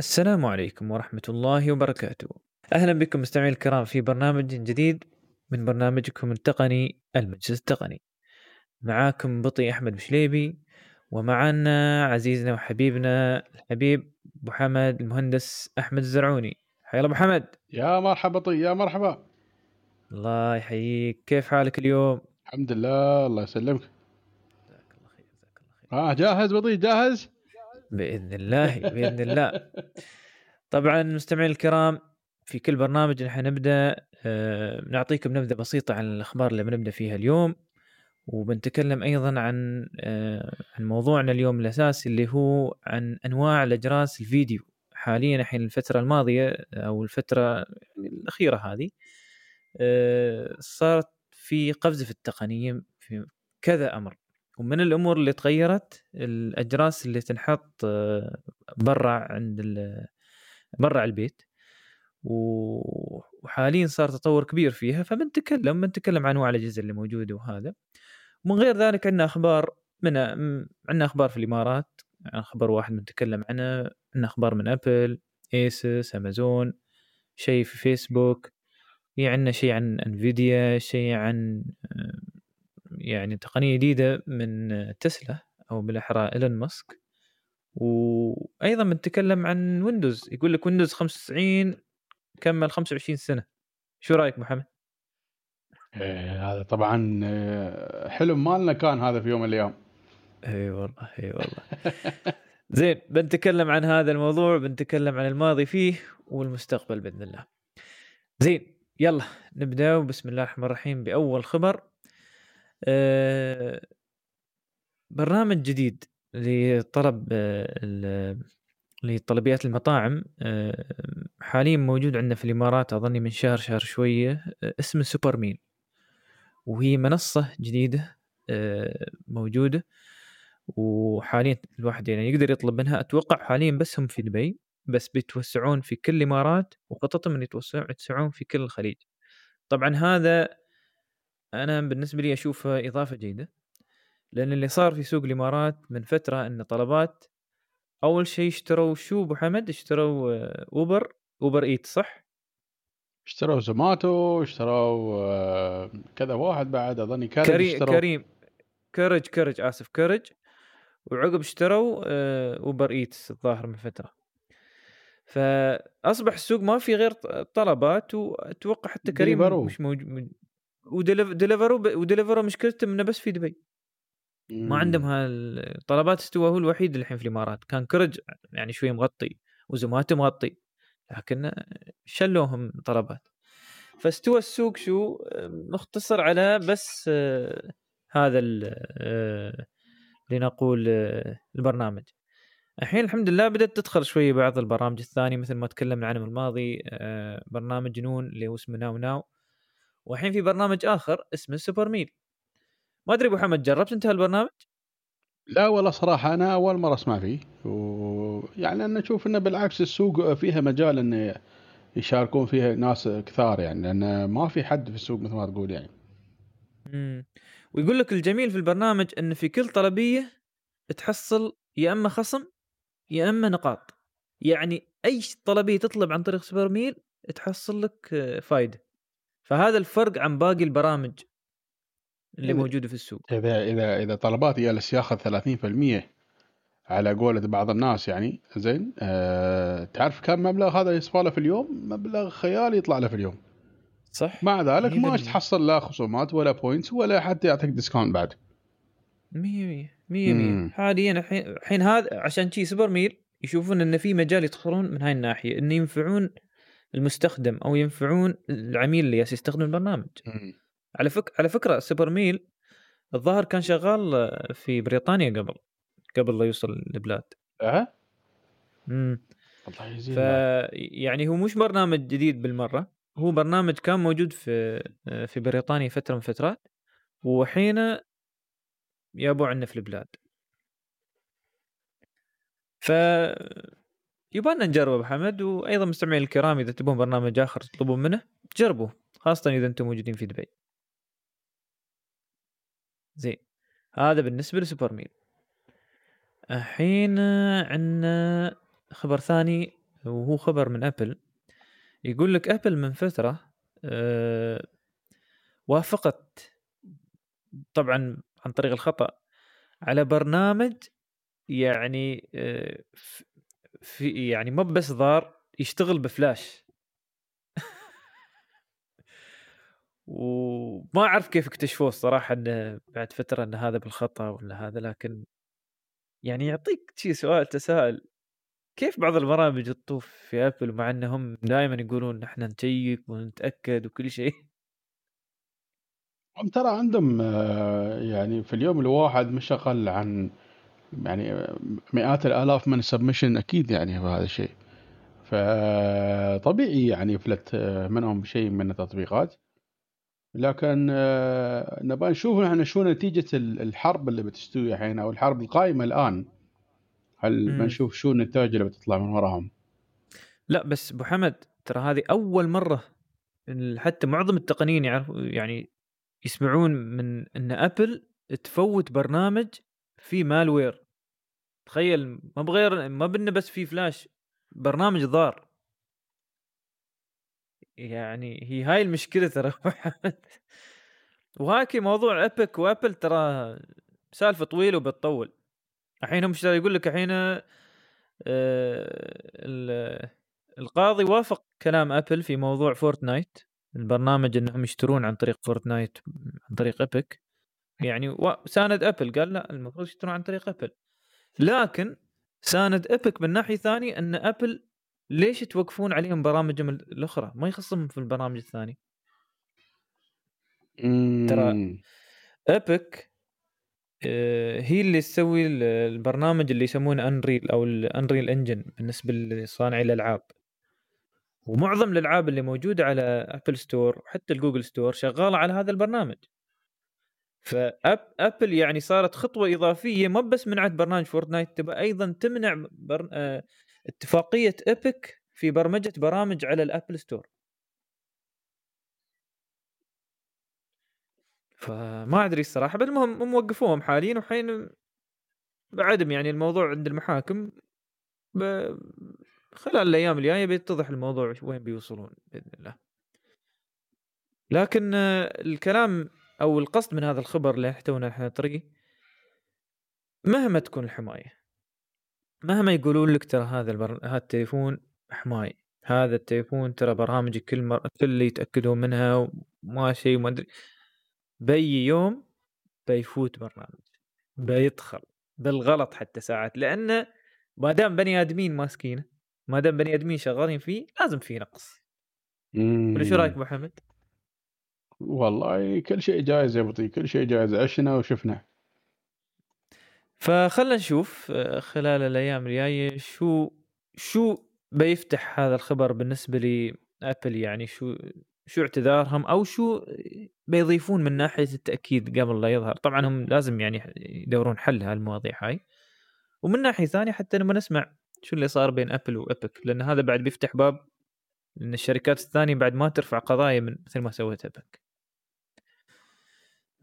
السلام عليكم ورحمة الله وبركاته. أهلا بكم مستمعي الكرام في برنامج جديد من برنامجكم التقني المجلس التقني. معاكم بطي أحمد بشليبي ومعنا عزيزنا وحبيبنا الحبيب أبو حمد المهندس أحمد الزرعوني. حيا الله أبو حمد. يا مرحبا طي يا مرحبا الله يحييك، كيف حالك اليوم؟ الحمد لله الله يسلمك جزاك الله خير جزاك الله خير. آه جاهز بطي جاهز بإذن الله بإذن الله. طبعا مستمعينا الكرام في كل برنامج نحن نبدأ آه، نعطيكم نبذة بسيطة عن الأخبار اللي بنبدأ فيها اليوم وبنتكلم أيضا عن آه، عن موضوعنا اليوم الأساسي اللي هو عن أنواع الأجراس الفيديو حاليا الحين الفترة الماضية أو الفترة الأخيرة هذه آه، صارت في قفزه في التقنية في كذا أمر ومن الأمور اللي تغيرت الأجراس اللي تنحط آه، برا عند برا البيت. وحاليا صار تطور كبير فيها فبنتكلم بنتكلم عن أنواع الأجهزة اللي موجودة وهذا. ومن غير ذلك عندنا أخبار من عندنا أخبار في الإمارات. عن خبر واحد بنتكلم عنه عندنا أخبار من أبل ايسس امازون شيء في فيسبوك في عندنا شيء عن Nvidia شيء عن آه، يعني تقنية جديدة من تسلا أو بالاحرى إيلون ماسك. وأيضا بنتكلم عن Windows يقول لك Windows 95 كمل 25 سنة. شو رأيك محمد؟ إيه هذا طبعا آه، حلم مالنا كان هذا في يوم من الأيام. إي والله إي والله. زين بنتكلم عن هذا الموضوع بنتكلم عن الماضي فيه والمستقبل بإذن الله. زين يلا نبدأ. بسم الله الرحمن الرحيم. بأول خبر برنامج جديد لطلب آه، لطلبيات المطاعم. آه، حاليا موجود عندنا في الإمارات أظني من شهر شهر شوية آه، اسمه سوبر ميل وهي منصة جديدة آه، موجودة. وحاليا الواحد يعني يقدر يطلب منها. أتوقع حاليا بس هم في دبي بس بيتوسعون في كل الإمارات وخططهم إن يتوسعون في كل الخليج. طبعا هذا أنا بالنسبة لي اشوفه إضافة جيدة لأن اللي صار في سوق الإمارات من فترة إن طلبات أول شيء اشتروا شو أبو حمد؟ اشتروا آه، Uber Uber Eat صح؟ اشتروا Zomato اشتروا آه، كذا واحد بعد أظني Carriage كريم اشتروا. كريم Carriage Carriage آسف Carriage. وعقب اشتروا آه، Uber Eats الظاهر من فترة. فأصبح السوق ما في غير طلبات وأتوقع حتى كريم. مش موجود و Deliveroo و Deliveroo مشكلته إنه بس في دبي. ما عندهم هالطلبات استوى هو الوحيد الحين في الإمارات. كان Carriage يعني شوي مغطي و Zomato مغطي لكن شلوهم طلبات. فاستوى السوق شو؟ مختصر على بس آه، هذا ال- آه، لنقول آه، البرنامج. الحين الحمد لله بدأت تدخل شوي بعض البرامج الثانية مثل ما تكلمنا عنه الماضي برنامج نون اللي هو اسمه ناو ناو. والحين في برنامج آخر اسمه سوبر ميل ما أدري أبو حمد جربت أنت هالبرنامج؟ لا والله صراحة أنا أول مرة أسمع فيه ويعني أنا أشوف إنه بالعكس السوق فيها مجال ان يشاركون فيها ناس كثار يعني لأن ما في حد في السوق مثل ما تقول يعني مم. ويقول لك الجميل في البرنامج إن في كل طلبية تحصل يا إما خصم يا إما نقاط يعني أي طلبية تطلب عن طريق سوبر ميل تحصل لك فايدة فهذا الفرق عن باقي البرامج اللي إذا- موجودة في السوق إذا إذا إذا طلبات جالس ياخذ 30% على قولة بعض الناس يعني زين آه تعرف كم مبلغ هذا يصفى له في اليوم؟ مبلغ خيالي يطلع له في اليوم صح مع ذلك ما. تحصل لا خصومات ولا points ولا حتى يعطيك discount بعد مية مية مية مية مم. حاليا الحين الحين هذا عشان شي Supermeal يشوفون إن في مجال يدخلون من هاي الناحية إن ينفعون المستخدم أو ينفعون العميل اللي يستخدم البرنامج. على فك... على فكرة Supermeal الظاهر كان شغال في بريطانيا قبل قبل لا يوصل البلاد أه؟ امم الله يجزيه ف العافية. يعني هو مش برنامج جديد بالمرة هو برنامج كان موجود في في بريطانيا فترة من فترات وحين يابوا عنا في البلاد. ف يبغى نجرب حمد وأيضا مستمعين الكرام إذا تبون برنامج آخر تطلبون منه جربوه خاصة إذا أنتم موجودين في دبي. زين هذا بالنسبة لسوبر ميل الحين عندنا خبر ثاني وهو خبر من أبل. يقول لك أبل من فترة أه وافقت طبعا عن طريق الخطأ على برنامج يعني أه في يعني مو بس ضار يشتغل بفلاش. وما أعرف كيف اكتشفوه الصراحة إنه بعد فترة إن هذا بالخطأ ولا هذا لكن يعني يعطيك شي سؤال تساؤل كيف بعض البرامج تطوف في أبل مع إنهم دائما يقولون إحنا نشيك ونتأكد وكل شيء؟ هم ترى عندهم آه، يعني في اليوم الواحد مش أقل عن يعني مئات الآلاف من السبمشن أكيد يعني بهذا الشيء. فطبيعي يعني يفلت منهم شيء من التطبيقات. لكن آه، نبغى نشوف إحنا شو نتيجة الحرب اللي بتستوي الحين أو الحرب القائمة الآن. هل بنشوف شو النتائج اللي بتطلع من وراهم؟ لا بس أبو حمد ترى هذه أول مرة حتى معظم التقنيين يعرفوا يعني يسمعون من إن أبل تفوت برنامج فيه مالوير. تخيل ما بغير ما بنا بس في فلاش برنامج ضار. يعني هي هاي المشكلة ترى. وهاكي موضوع ابك وأبل ترى سالفة طويله وبتطول. الحين هم يقول لك الحين آه القاضي وافق كلام Apple في موضوع Fortnite البرنامج إنهم يشترون عن طريق Fortnite عن طريق Epic يعني ساند Apple قال لا المفروض يشترون عن طريق Apple لكن ساند Epic من ناحية ثانية إن Apple ليش توقفون عليهم برامجهم الأخرى؟ ما يخصهم في البرامج الثانية. ترى Epic آه، هي اللي تسوي البرنامج اللي يسمونه Unreal أو ال Unreal Engine بالنسبة لصانعي الألعاب. ومعظم الألعاب اللي موجودة على Apple Store وحتى ال Google Store شغالة على هذا البرنامج. ف Apple يعني صارت خطوة إضافية ما بس منعت برنامج Fortnite تبى أيضا تمنع بر... آه اتفاقية Epic في برمجة برامج على ال Apple Store. فما أدري الصراحة بس المهم هم وقفوهم حاليا وحين بعدم يعني الموضوع عند المحاكم ب... خلال الأيام الجاية بيتضح الموضوع وين بيوصلون بإذن الله. لكن الكلام أو القصد من هذا الخبر اللي تونا إحنا نطريه مهما تكون الحماية مهما يقولون لك ترى هذا البر... هذا التليفون حماي هذا التليفون ترى برامجي كل مر... كل اللي يتأكدون منها وما شيء ما أدري بأي يوم بيفوت برنامج بيدخل بالغلط حتى ساعات لأنه ما دام بني آدمين ماسكينه ما دام بني آدمين شغالين فيه لازم في نقص ولا شو رأيك أبو حمد؟ والله كل شيء جايز يا بطي كل شيء جايز عشنا وشفنا. فخلنا نشوف آه، خلال الأيام الجاية شو شو بيفتح هذا الخبر بالنسبة لأبل؟ يعني شو شو اعتذارهم أو شو بيضيفون من ناحية التأكيد قبل لا يظهر؟ طبعا هم لازم يعني يدورون حل هالمواضيع هاي. ومن ناحية ثانية حتى لما نسمع شو اللي صار بين أبل وابك لأن هذا بعد بيفتح باب ان الشركات الثانية بعد ما ترفع قضايا من مثل ما سوت ابك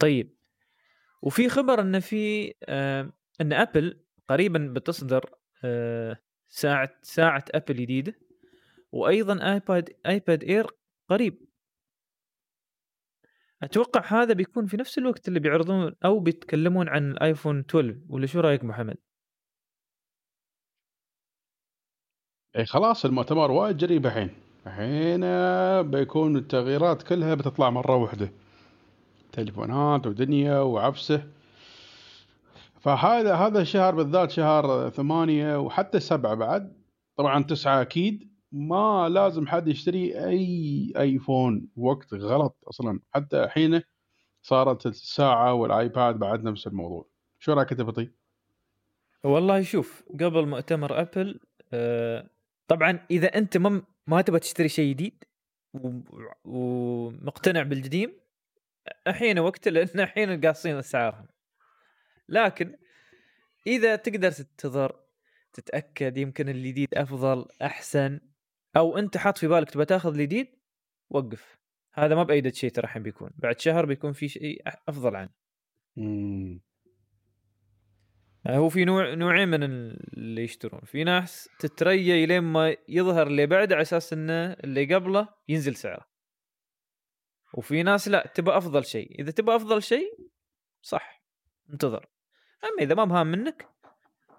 طيب. وفي خبر إن في آه إن Apple قريبا بتصدر آه ساعة ساعة Apple جديدة وأيضا iPad iPad Air قريب. أتوقع هذا بيكون في نفس الوقت اللي بيعرضون أو بيتكلمون عن ال iPhone 12 ولا شو رأيك محمد؟ اي خلاص المؤتمر وايد قريب الحين الحين بيكون التغييرات كلها بتطلع مرة واحدة تليفونات ودنيا وعفسه. فهذا هذا الشهر بالذات شهر ثمانية وحتى سبعة بعد. طبعا تسعة أكيد. ما لازم حد يشتري أي أيفون وقت غلط أصلا. حتى الحين صارت الساعة والآيباد بعد نفس الموضوع. شو رأيك أنت والله شوف قبل مؤتمر أبل آه طبعا إذا أنت ما ما تبغى تشتري شيء جديد ومقتنع بالقديم الحين وقت لأن الحين قاصين اسعارهم لكن إذا تقدر تنتظر تتأكد يمكن الجديد أفضل أحسن أو أنت حاط في بالك تبغى تأخذ الجديد وقف. هذا ما بايدة شيء ترى الحين بيكون. بعد شهر بيكون في شيء أفضل عنه. هو في نوع نوعين من اللي يشترون. في ناس تتريى لين ما يظهر اللي بعده على أساس إنه اللي قبله ينزل سعره. وفي ناس لا تبى أفضل شيء. إذا تبى أفضل شيء صح انتظر. أما إذا ما بهام منك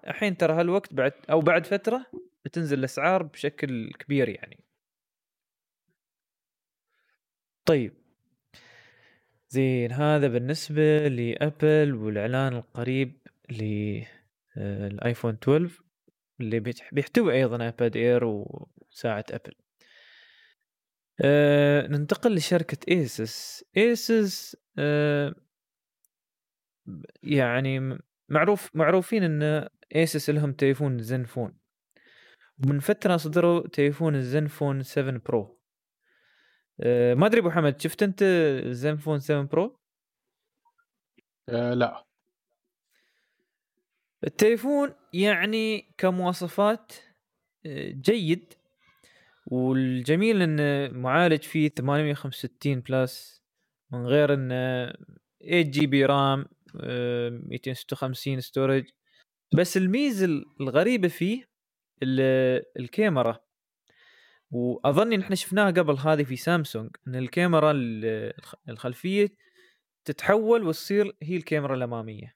الحين ترى هالوقت بعد أو بعد فترة بتنزل الأسعار بشكل كبير يعني. طيب. زين هذا بالنسبة ل Apple والإعلان القريب لل iPhone 12 اللي بيحتوي أيضا iPad Air وساعة Apple أه ننتقل لشركة Asus Asus أه يعني معروف معروفين إن Asus لهم تليفون ZenFone ومن فترة صدروا تليفون ال ZenFone 7 Pro أه ما أدري أبو حمد شفت أنت ZenFone 7 Pro؟ أه لا. التليفون يعني كمواصفات آه، جيد. والجميل انه معالج فيه 865 plus من غير انه 8 GB RAM 256 storage بس الميزة الغريبة فيه الكاميرا. واظن ان إحنا شفناها قبل هذه في سامسونج إن الكاميرا الخلفية تتحول وتصير هي الكاميرا الأمامية.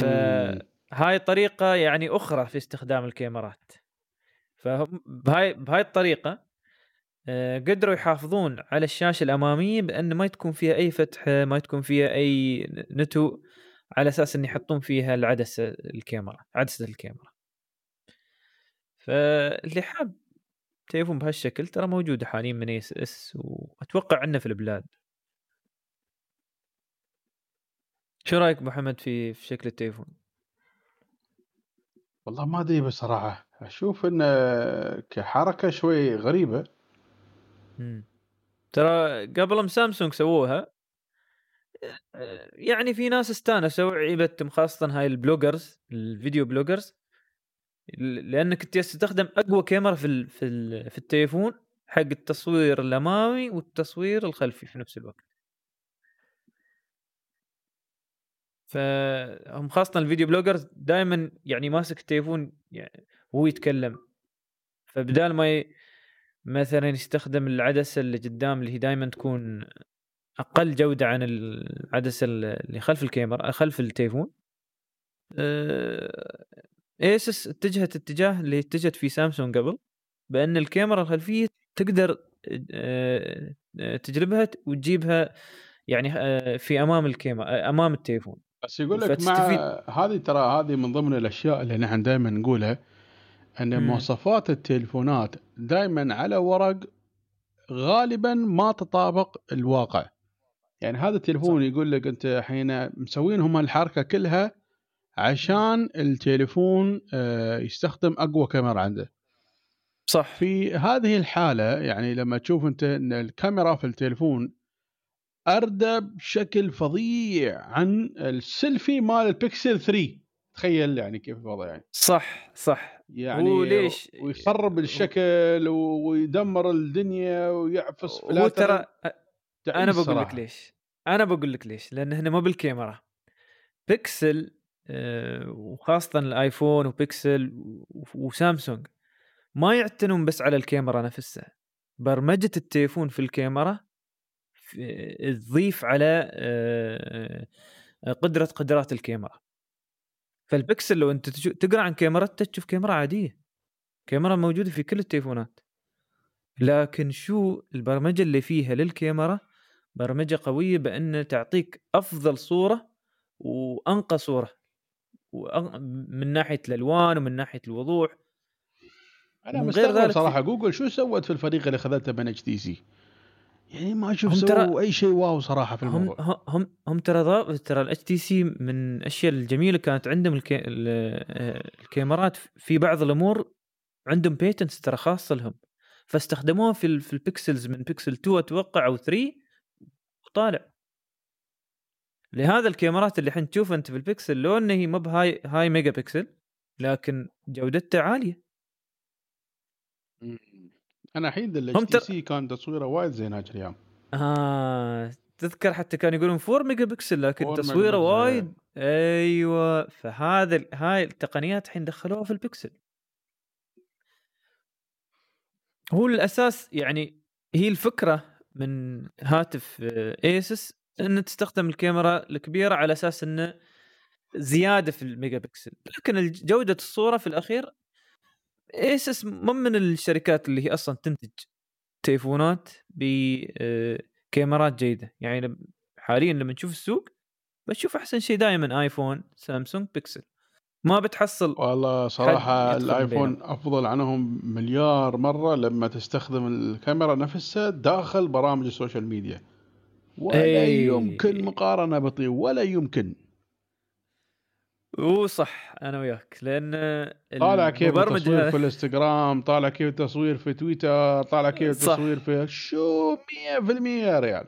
فهاي طريقة يعني أخرى في استخدام الكاميرات. فهم بهاي الطريقة آه، قدروا يحافظون على الشاشة الأمامية بأن ما تكون فيها أي فتحه ما تكون فيها أي نتو على أساس إن يحطون فيها العدسة الكاميرا عدسة الكاميرا. فاللي حاب تليفون بهالشكل ترى موجودة حاليا من ASUS وأتوقع عندنا في البلاد. شو رأيك محمد في في شكل التليفون؟ والله ما أدري بصراحة. أشوف انه كحركة شوي غريبة مم. ترى قبل سامسونج سووها يعني في ناس استانسوا عيبتهم خاصة هاي ال bloggers ال video bloggers لأنك تستخدم أقوى كاميرا في في في التليفون حق التصوير الأمامي والتصوير الخلفي في نفس الوقت فهم خاصة ال video bloggers دائما يعني ماسك التليفون يعني وهو يتكلم. فبدال ما ي... مثلا يستخدم العدسة اللي قدام اللي هي دائما تكون أقل جودة عن العدسة اللي خلف الكاميرا خلف التليفون ASUS اتجهت اتجاه اللي اتجهت فيه سامسونج قبل بأن الكاميرا الخلفية تقدر آه، تجلبها وتجيبها يعني آه، في أمام الكاميرا أمام التليفون. بس يقول لك مع هذه ترى هذه من ضمن الأشياء اللي نحن دائما نقولها أن مواصفات التليفونات دائما على ورق غالبا ما تطابق الواقع. يعني هذا التليفون صح. يقول لك أنت الحين مسوين هم الحركة كلها عشان التليفون آه، يستخدم أقوى كاميرا عنده. صح. في هذه الحالة يعني لما تشوف أنت أن الكاميرا في التليفون اردى بشكل فظيع عن السيلفي مال البيكسل 3 تخيل يعني كيف الوضع يعني. صح صح. يعني وليش؟ ويخرب الشكل ويدمر الدنيا ويعفص هو ترى أنا بقول لك ليش. أنا بقول لك ليش. لأن هنا مو بالكاميرا. بيكسل آه، وخاصة الآيفون وبيكسل وسامسونج ما يعتنون بس على الكاميرا نفسها. برمجة التليفون في الكاميرا تضيف على آه، قدره قدرات الكاميرا. فالبكسل لو انت تقرأ عن كاميرته تشوف كاميرا عادية. كاميرا موجودة في كل التليفونات. لكن شو البرمجة اللي فيها للكاميرا؟ برمجة قوية بأن تعطيك أفضل صورة وأنقى صورة. من ناحية الألوان ومن ناحية الوضوح. أنا مستغرب صراحة. جوجل شو سوت في الفريق اللي اخذته من HTC يعني ما أشوف سووا أي شيء wow صراحة في الموضوع. هم هم هم ترى ترى ال HTC من الأشياء الجميلة كانت عندهم الكي... الكاميرات في بعض الأمور عندهم patents ترى خاصة لهم. فاستخدموها في في ال Pixels من بكسل 2 أتوقع أو 3 وطالع. لهذا الكاميرات اللي الحين تشوفها أنت في البكسل لو انها هي مو بهاي high megapixel لكن جودتها عالية. أنا الحين ال HTC كان تصويره وايد زين هاك الأيام آه تذكر حتى كانوا يقولون 4 ميجا بكسل لكن 4 ميجا تصويره بكسل. وايد. أيوه. فهذا هاي التقنيات الحين دخلوها في البكسل. هو الاساس يعني هي الفكرة من هاتف ASUS إن تستخدم الكاميرا الكبيرة على أساس إنه زيادة في الميجا بكسل لكن جودة الصورة في الأخير ASUS مو من الشركات اللي هي أصلا تنتج تليفونات بكاميرات جيدة. يعني حاليا لما نشوف السوق بتشوف أحسن شيء دائما آيفون سامسونج بيكسل. ما بتحصل والله يدخل الآيفون بينهم. أفضل عنهم مليار مرة لما تستخدم الكاميرا نفسها داخل برامج ال social media. ولا أي. يمكن مقارنة بطيء ولا يمكن. هو صح أنا وياك لأن طالع كيف التصوير في الإنستغرام طالع كيف التصوير في تويتر طالع كيف. التصوير في شو 100% يا ريال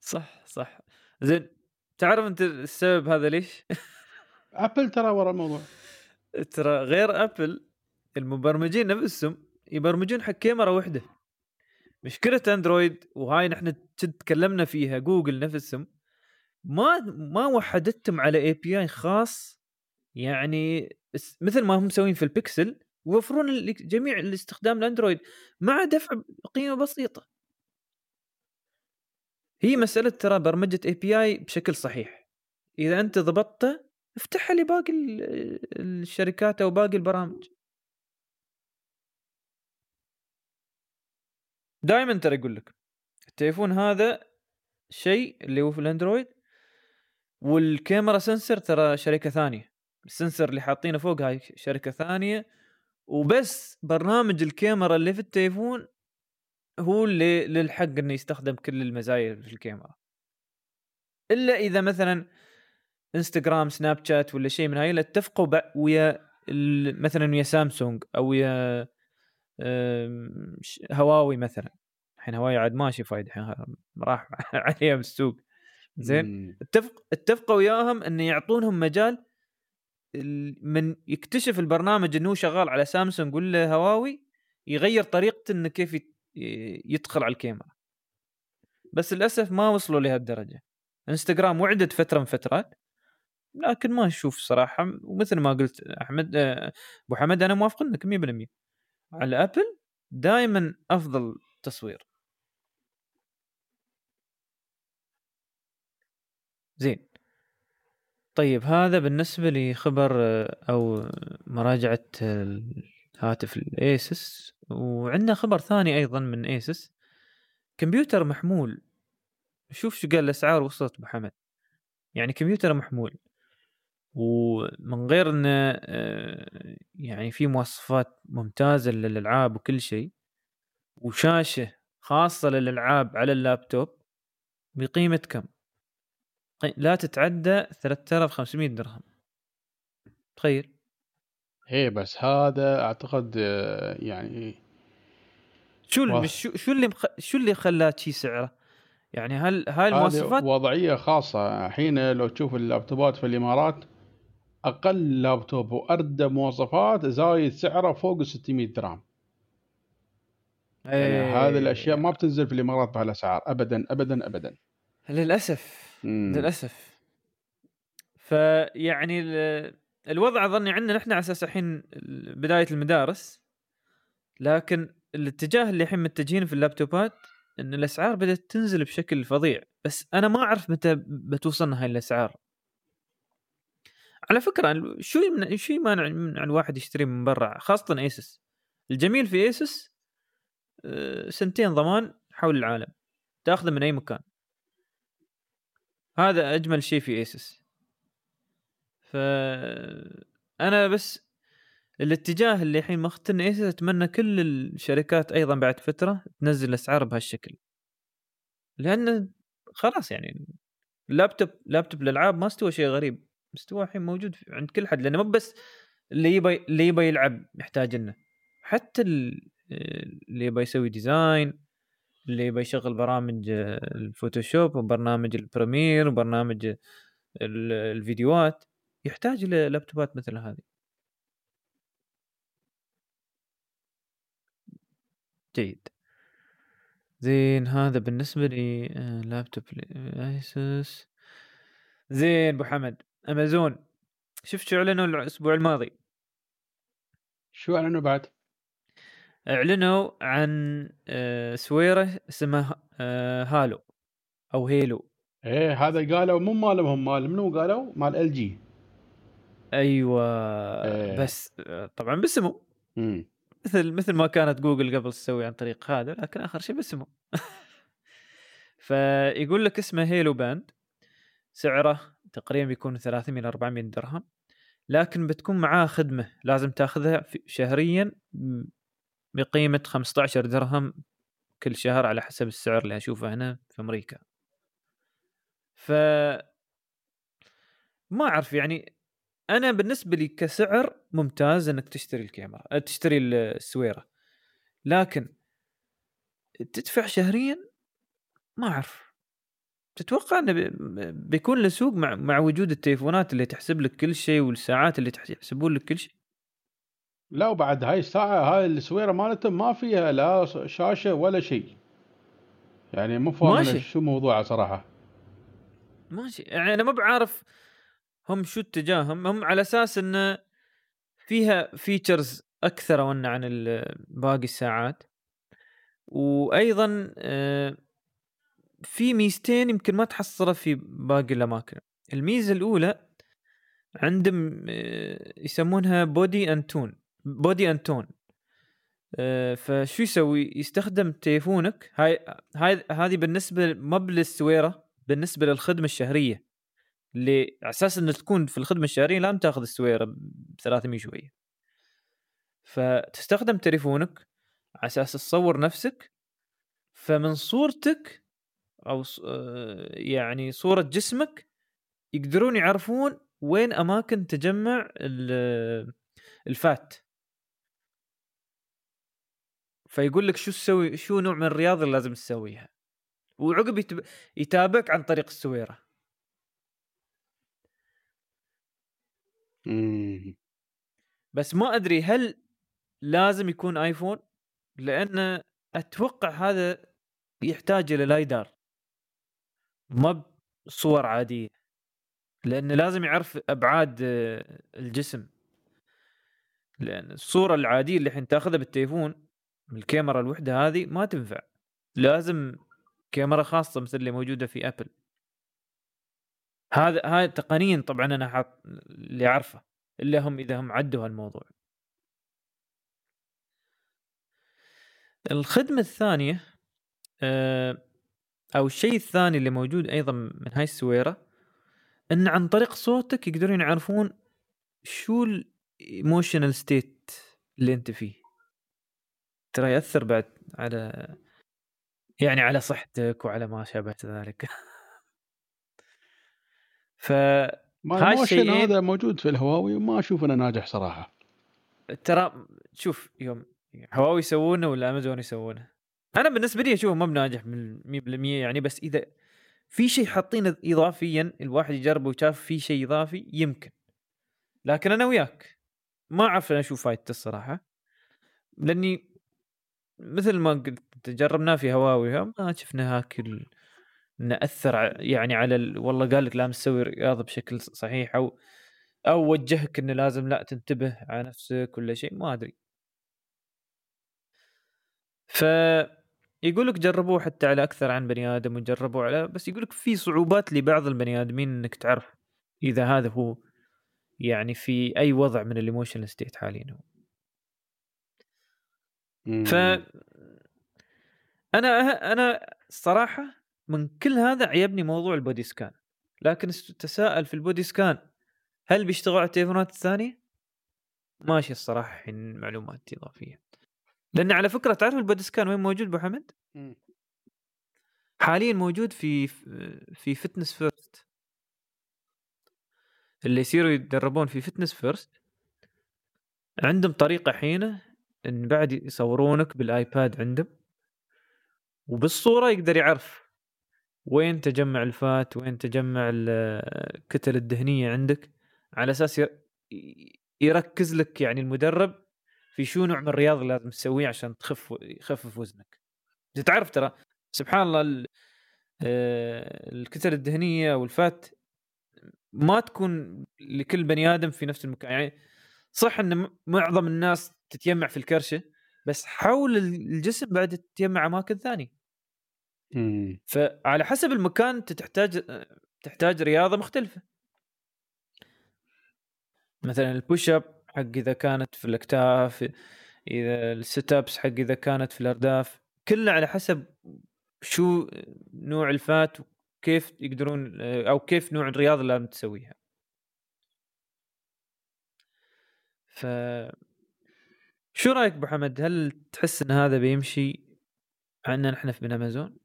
صح صح زين تعرف أنت السبب هذا ليش؟ أبل ترى ورا الموضوع ترى غير أبل المبرمجين نفسهم يبرمجون حق كاميرا واحدة مشكلة أندرويد وهاي نحن تكلمنا فيها جوجل نفسهم ما ما وحدتهم على API خاص يعني مثل ما هم مسوين في البكسل يوفرون ال- جميع الاستخدام الاندرويد مع دفع قيمه بسيطة. هي مسألة ترى برمجة اي بي اي بشكل صحيح. إذا أنت ضبطته افتحها لباقي ال- الشركات أو باقي البرامج. دائما ترى يقول لك التليفون هذا شيء اللي هو في الأندرويد؟ والكاميرا سنسر ترى شركة ثانية. السنسر اللي حاطينه فوق هاي شركة ثانية. وبس برنامج الكاميرا اللي في التليفون هو اللي للحق إنه يستخدم كل المزايا في الكاميرا. إلا إذا مثلا إنستغرام سناب شات ولا شيء من هاي اتفقوا ويا مثلا ويا سامسونج أو ويا هواوي مثلا. الحين هواوي عاد ماشي فايد الحين راح عليها بالسوق زين. اتفق اتفقوا وياهم انه يعطونهم مجال ال- من يكتشف البرنامج إنه شغال على سامسونج ولا هواوي يغير طريقته إنه كيف يدخل على الكاميرا. بس للأسف ما وصلوا لهالدرجة. إنستغرام وعدت فترة من فترات لكن ما أشوف صراحة ومثل ما قلت أحمد آه، أبو حمد أنا موافق إنك 100% على أبل دائما أفضل تصوير. زين. طيب هذا بالنسبة لخبر آه، أو مراجعة آه، الهاتف الأيسس وعندنا خبر ثاني أيضا من أيسس كمبيوتر محمول. شوف شو قال الأسعار وصلت أبو حمد. يعني كمبيوتر محمول. ومن غير إنه آه، يعني في مواصفات ممتازة للألعاب وكل شيء. وشاشة خاصة للألعاب على اللابتوب بقيمة كم؟ قي- لا تتعدى 3500 درهم. تخيل. إيه بس هذا أعتقد آه، يعني شو اللي شو, شو اللي مخ... شو اللي خلاه شي سعره؟ يعني هل هاي المواصفات وضعية خاصة. الحين لو تشوف اللابتوبات في الإمارات أقل لابتوب واردى مواصفات زايد سعره فوق ال 600 درهم. يعني إيه، هذه الأشياء ما بتنزل في الإمارات بهالأسعار. ابدا ابدا ابدا. للأسف. للأسف. فيعني ال- الوضع أظني عندنا نحن على أساس الحين بداية المدارس لكن الاتجاه اللي الحين متجهين في اللابتوبات إن الأسعار بدأت تنزل بشكل فظيع. بس أنا ما أعرف متى بتوصلنا هاي الأسعار. على فكرة شو شو يمانع من الواحد يشتري من برا خاصة ASUS الجميل في ASUS آه، سنتين ضمان حول العالم تأخذه من أي مكان. هذا أجمل شيء في ASUS ف أنا بس الاتجاه اللي الحين ماخذتنا ASUS أتمنى كل الشركات أيضا بعد فترة تنزل الاسعار بهالشكل. لأن خلاص يعني اللابتوب لابتوب الالعاب ما استوى شيء غريب. مستوى الحين موجود عند كل حد لأنه مو بس اللي يبى اللي يبى يلعب يحتاج إنه. حتى ال- اللي يبى يسوي design اللي يبى يشغل برامج آه، ال Photoshop وبرنامج ال Premiere وبرنامج ال- الفيديوهات يحتاج لابتوبات مثل هذه. جيد. زين هذا بالنسبة لي آه، لابتوب ASUS زين أبو حمد. أمازون. شفت شو أعلنوا الأسبوع الماضي؟ شو أعلنوا بعد؟ أعلنوا عن آه، سويره اسمها آه، Halo أو Halo. إيه هذا قالوا مو مالهم مال منو قالوا؟ مال إل جي. أيوه إيه. بس طبعا باسمه. مثل مثل ما كانت جوجل قبل تسوي عن طريق هذا لكن آخر شيء باسمه. فيقول لك اسمه هيلو باند. سعره تقريبا بيكون 300 إلى 400 درهم لكن بتكون معاه خدمة لازم تاخذها شهريا بقيمة 15 درهم كل شهر على حسب السعر اللي اشوفه هنا في أمريكا. ف ما أعرف يعني أنا بالنسبة لي كسعر ممتاز إنك تشتري الكاميرا أه، تشتري السويرة. لكن تدفع شهريا؟ ما أعرف. تتوقع إنه بي- بيكون له سوق مع مع وجود التليفونات اللي تحسب لك كل شيء والساعات اللي تحس- يحسبون لك كل شيء؟ لا وبعد هاي الساعة هاي السويرة مالتهم ما فيها لا شاشة ولا شيء. يعني مو فاهم. شو موضوعها صراحة. ماشي. يعني أنا ما بعرف هم شو اتجاههم هم على أساس انه فيها features أكثر وان عن باقي الساعات. وأيضا آه، في ميزتين يمكن ما تحصلها في باقي الأماكن. الميزة الأولى عندهم آه، يسمونها body and tone body and tone فشو يسوي؟ يستخدم تليفونك. هاي هاي هذه بالنسبة ما بالسويرة بالنسبة للخدمة الشهرية. اللي على أساس انه تكون في الخدمة الشهرية لازم تاخذ السويرة ب 300 شوية فتستخدم تليفونك على أساس تصور نفسك. فمن صورتك أو آه، يعني صورة جسمك يقدرون يعرفون وين أماكن تجمع ال- الفات. فيقول لك شو تسوي؟ شو نوع من الرياضة اللي لازم تسويها؟ وعقب يتب... يتابعك عن طريق السويرة. بس ما أدري هل لازم يكون آيفون؟ لأن أتوقع هذا يحتاج إلى لايدار. ما بصور عادية. لأنه لازم يعرف أبعاد آه، الجسم. لأن الصورة العادية اللي الحين تأخذها بالتليفون الكاميرا الوحدة هذه ما تنفع. لازم كاميرا خاصة مثل اللي موجودة في ابل هذا هذا تقنيا طبعا أنا حاط اللي أعرفه إلا هم إذا هم عدوا هالموضوع. الخدمة الثانية آه، أو الشيء الثاني اللي موجود أيضا من هاي السويرة إن عن طريق صوتك يقدرون يعرفون شو ال emotional state اللي أنت فيه. ترى يأثر بعد على يعني على صحتك وعلى ما شابه ذلك. ف ما هذا موجود في الهواوي وما أشوف انه ناجح صراحة. ترى شوف يوم هواوي يسوونه ولا أمازون يسوونه؟ أنا بالنسبة لي أشوفه ما بناجح من 100% يعني بس إذا في شيء حاطينه اضافيا الواحد يجربه وشاف في شيء إضافي يمكن. لكن أنا وياك ما أعرف أنا شو فايدته الصراحة. لأني مثل ما قلت جربناه في هواوي ما شفنا هاكل إنه أثر يعني على ال... والله قال لك لازم تسوي رياضة بشكل صحيح أو أو وجهك إنه لازم لا تنتبه على نفسك ولا شيء ما أدري ف يقول لك جربوه حتى على أكثر عن بني آدم وجربوه على بس يقول لك في صعوبات لبعض البني آدمين إنك تعرف إذا هذا هو يعني في أي وضع من ال emotional state حاليا هو. ف أنا أنا الصراحه من كل هذا عيبني موضوع ال body scan. لكن تساءل في ال body scan هل بيشتغل على التليفونات الثانية؟ ماشي الصراحة الحين معلومات إضافية. لأن على فكرة تعرف ال body scan وين موجود أبو حمد؟ حاليا موجود في في Fitness First اللي يصيروا يتدربون في Fitness First عندهم طريقة الحينه إن بعد يصورونك بال iPad عندهم وبالصورة يقدر يعرف وين تجمع ال fat وين تجمع ال- الكتل الدهنية عندك على أساس يركز لك يعني المدرب في شو نوع من الرياضة اللي لازم تسويه عشان تخف يخفف وزنك. تعرف ترى سبحان الله آه، الكتل الدهنية وال fat ما تكون لكل بني آدم في نفس المكان. يعني صح إن معظم الناس تتجمع في الكرشة بس حول الجسم بعد تتجمع أماكن ثانية. فعلى حسب المكان أنت تحتاج تحتاج رياضة مختلفة. مثلا ال push up حق إذا كانت في الاكتاف إذا الست ابس حق إذا كانت في الأرداف كله على حسب شو نوع الفات وكيف يقدرون أو كيف نوع الرياضة اللي لازم تسويها. ف شو رأيك أبو حمد؟ هل تحس إن هذا بيمشي عندنا نحن في أمازون؟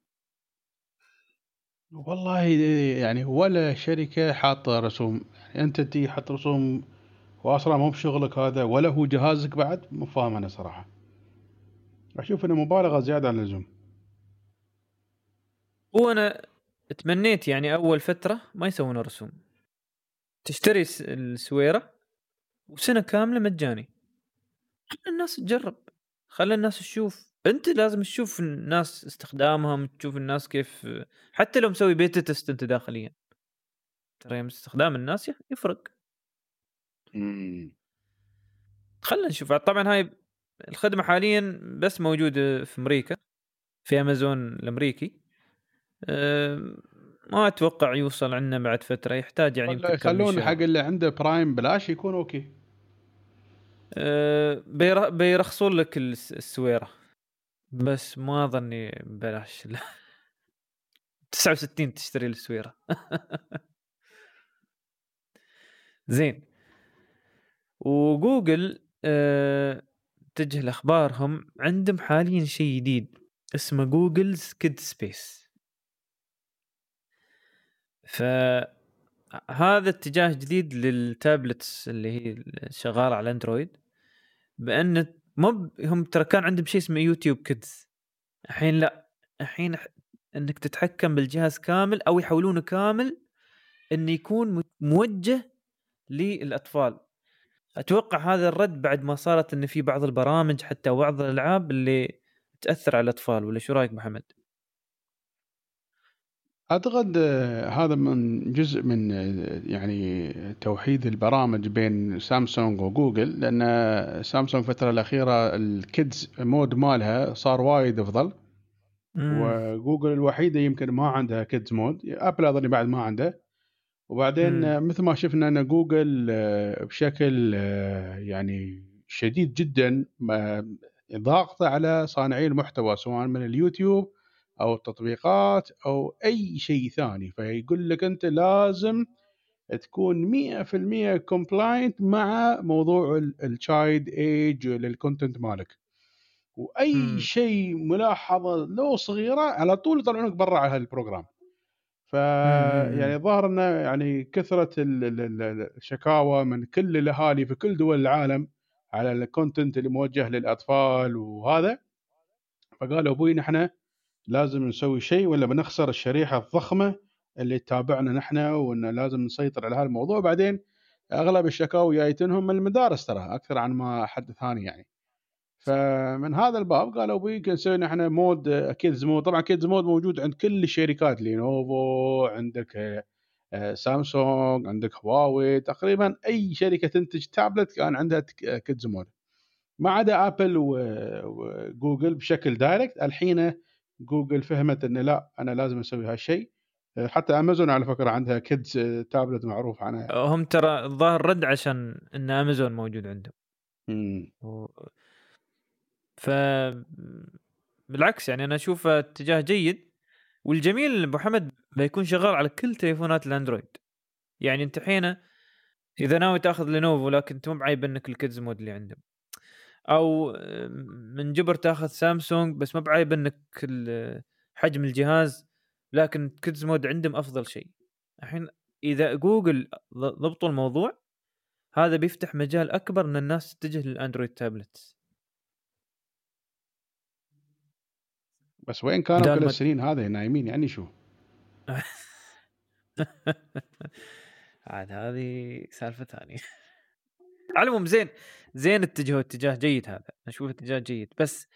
والله يعني ولا شركة حاطة رسوم. يعني أنت تجي حط رسوم واصلا مو بشغلك هذا ولا هو جهازك بعد مو فاهم أنا صراحة. أشوف إنه مبالغة زيادة عن اللزوم. وأنا تمنيت يعني أول فترة ما يسوون رسوم. تشتري السويرة وسنة كاملة مجاني. خلي الناس تجرب. خلي الناس تشوف. انت لازم تشوف الناس استخدامهم تشوف الناس كيف حتى لو مسوي بيتا تست انت داخليا. ترى استخدام الناس يفرق. خلينا نشوف. طبعا هاي الخدمة حاليا بس موجودة في أمريكا في أمازون الأمريكي. ما أتوقع يوصل عندنا بعد فترة. يحتاج يعني يخلون حق اللي عنده Prime بلاش يكون أوكي. بيرخصون لك السويرة. بس ما اظني ببلاش. 69 تشتري السويرة. زين. وجوجل أه تجه لأخبارهم. عندهم حاليا شيء جديد. اسمه Google's Kids Space. فهذا اتجاه جديد لل tablets اللي هي شغالة على Android بأن مو هم ترى كان عندهم شيء اسمه YouTube Kids. الحين لا. الحين إنك تتحكم بالجهاز كامل أو يحولونه كامل انه يكون موجه للأطفال. أتوقع هذا الرد بعد ما صارت إن في بعض البرامج حتى بعض الألعاب اللي تأثر على الأطفال ولا شو رأيك محمد؟ أعتقد آه، هذا من جزء من آه، يعني توحيد البرامج بين سامسونج وجوجل لأن سامسونج الفترة الأخيرة ال kids mode مالها صار وايد أفضل وجوجل الوحيدة يمكن ما عندها kids mode أبل اظني بعد ما عنده وبعدين مثل ما شفنا أن جوجل آه، بشكل يعني شديد جدا ضاغطة على صانعي المحتوى سواء من اليوتيوب أو التطبيقات أو أي شيء ثاني فيقول لك أنت لازم تكون 100% compliant مع موضوع ال child age لل content مالك. وأي شيء ملاحظة لو صغيرة على طول يطلعونك برا على هال program ف يعني ظاهر إنه يعني كثرة الشكاوى من كل الأهالي في كل دول العالم على ال content اللي موجه للأطفال وهذا. فقالوا أبوي نحن لازم نسوي شيء ولا بنخسر الشريحة الضخمة اللي تتابعنا نحن وان لازم نسيطر على هذا الموضوع بعدين أغلب الشكاوى جايتنهم من المدارس ترى أكثر عن ما حد ثاني يعني. فمن هذا الباب قالوا يمكن نسوي نحن mode kids mode. طبعا kids mode موجود عند كل الشركات لينوفو عندك آه، سامسونج عندك هواوي. تقريبا أي شركة تنتج تابلت كان عندها kids mode. ما عدا آبل وجوجل بشكل direct الحين جوجل فهمت انه لا أنا لازم أسوي هالشيء. حتى أمازون على فكرة عندها kids tablet معروف عنها. هم ترى الظاهر رد عشان إن أمازون موجود عندهم. امم و... ف بالعكس يعني أنا أشوفه اتجاه جيد. والجميل أبو حمد بيكون شغال على كل تليفونات الأندرويد. يعني أنت حين إذا ناوي تأخذ لينوفو لكن انت مب عايبنك ال kids mode اللي عندهم. أو مجبر تاخذ سامسونج بس مب عايبنك حجم الجهاز لكن kids mode عندهم أفضل شيء. الحين إذا جوجل ضبطوا الموضوع هذا بيفتح مجال أكبر إن الناس تتجه للأندرويد تابلت بس وين كانوا كل السنين هذا نايمين يعني شو؟ عاد هذه سالفة ثانية. على زين زين اتجهوا اتجاه جيد هذا. أشوف اتجاه جيد. بس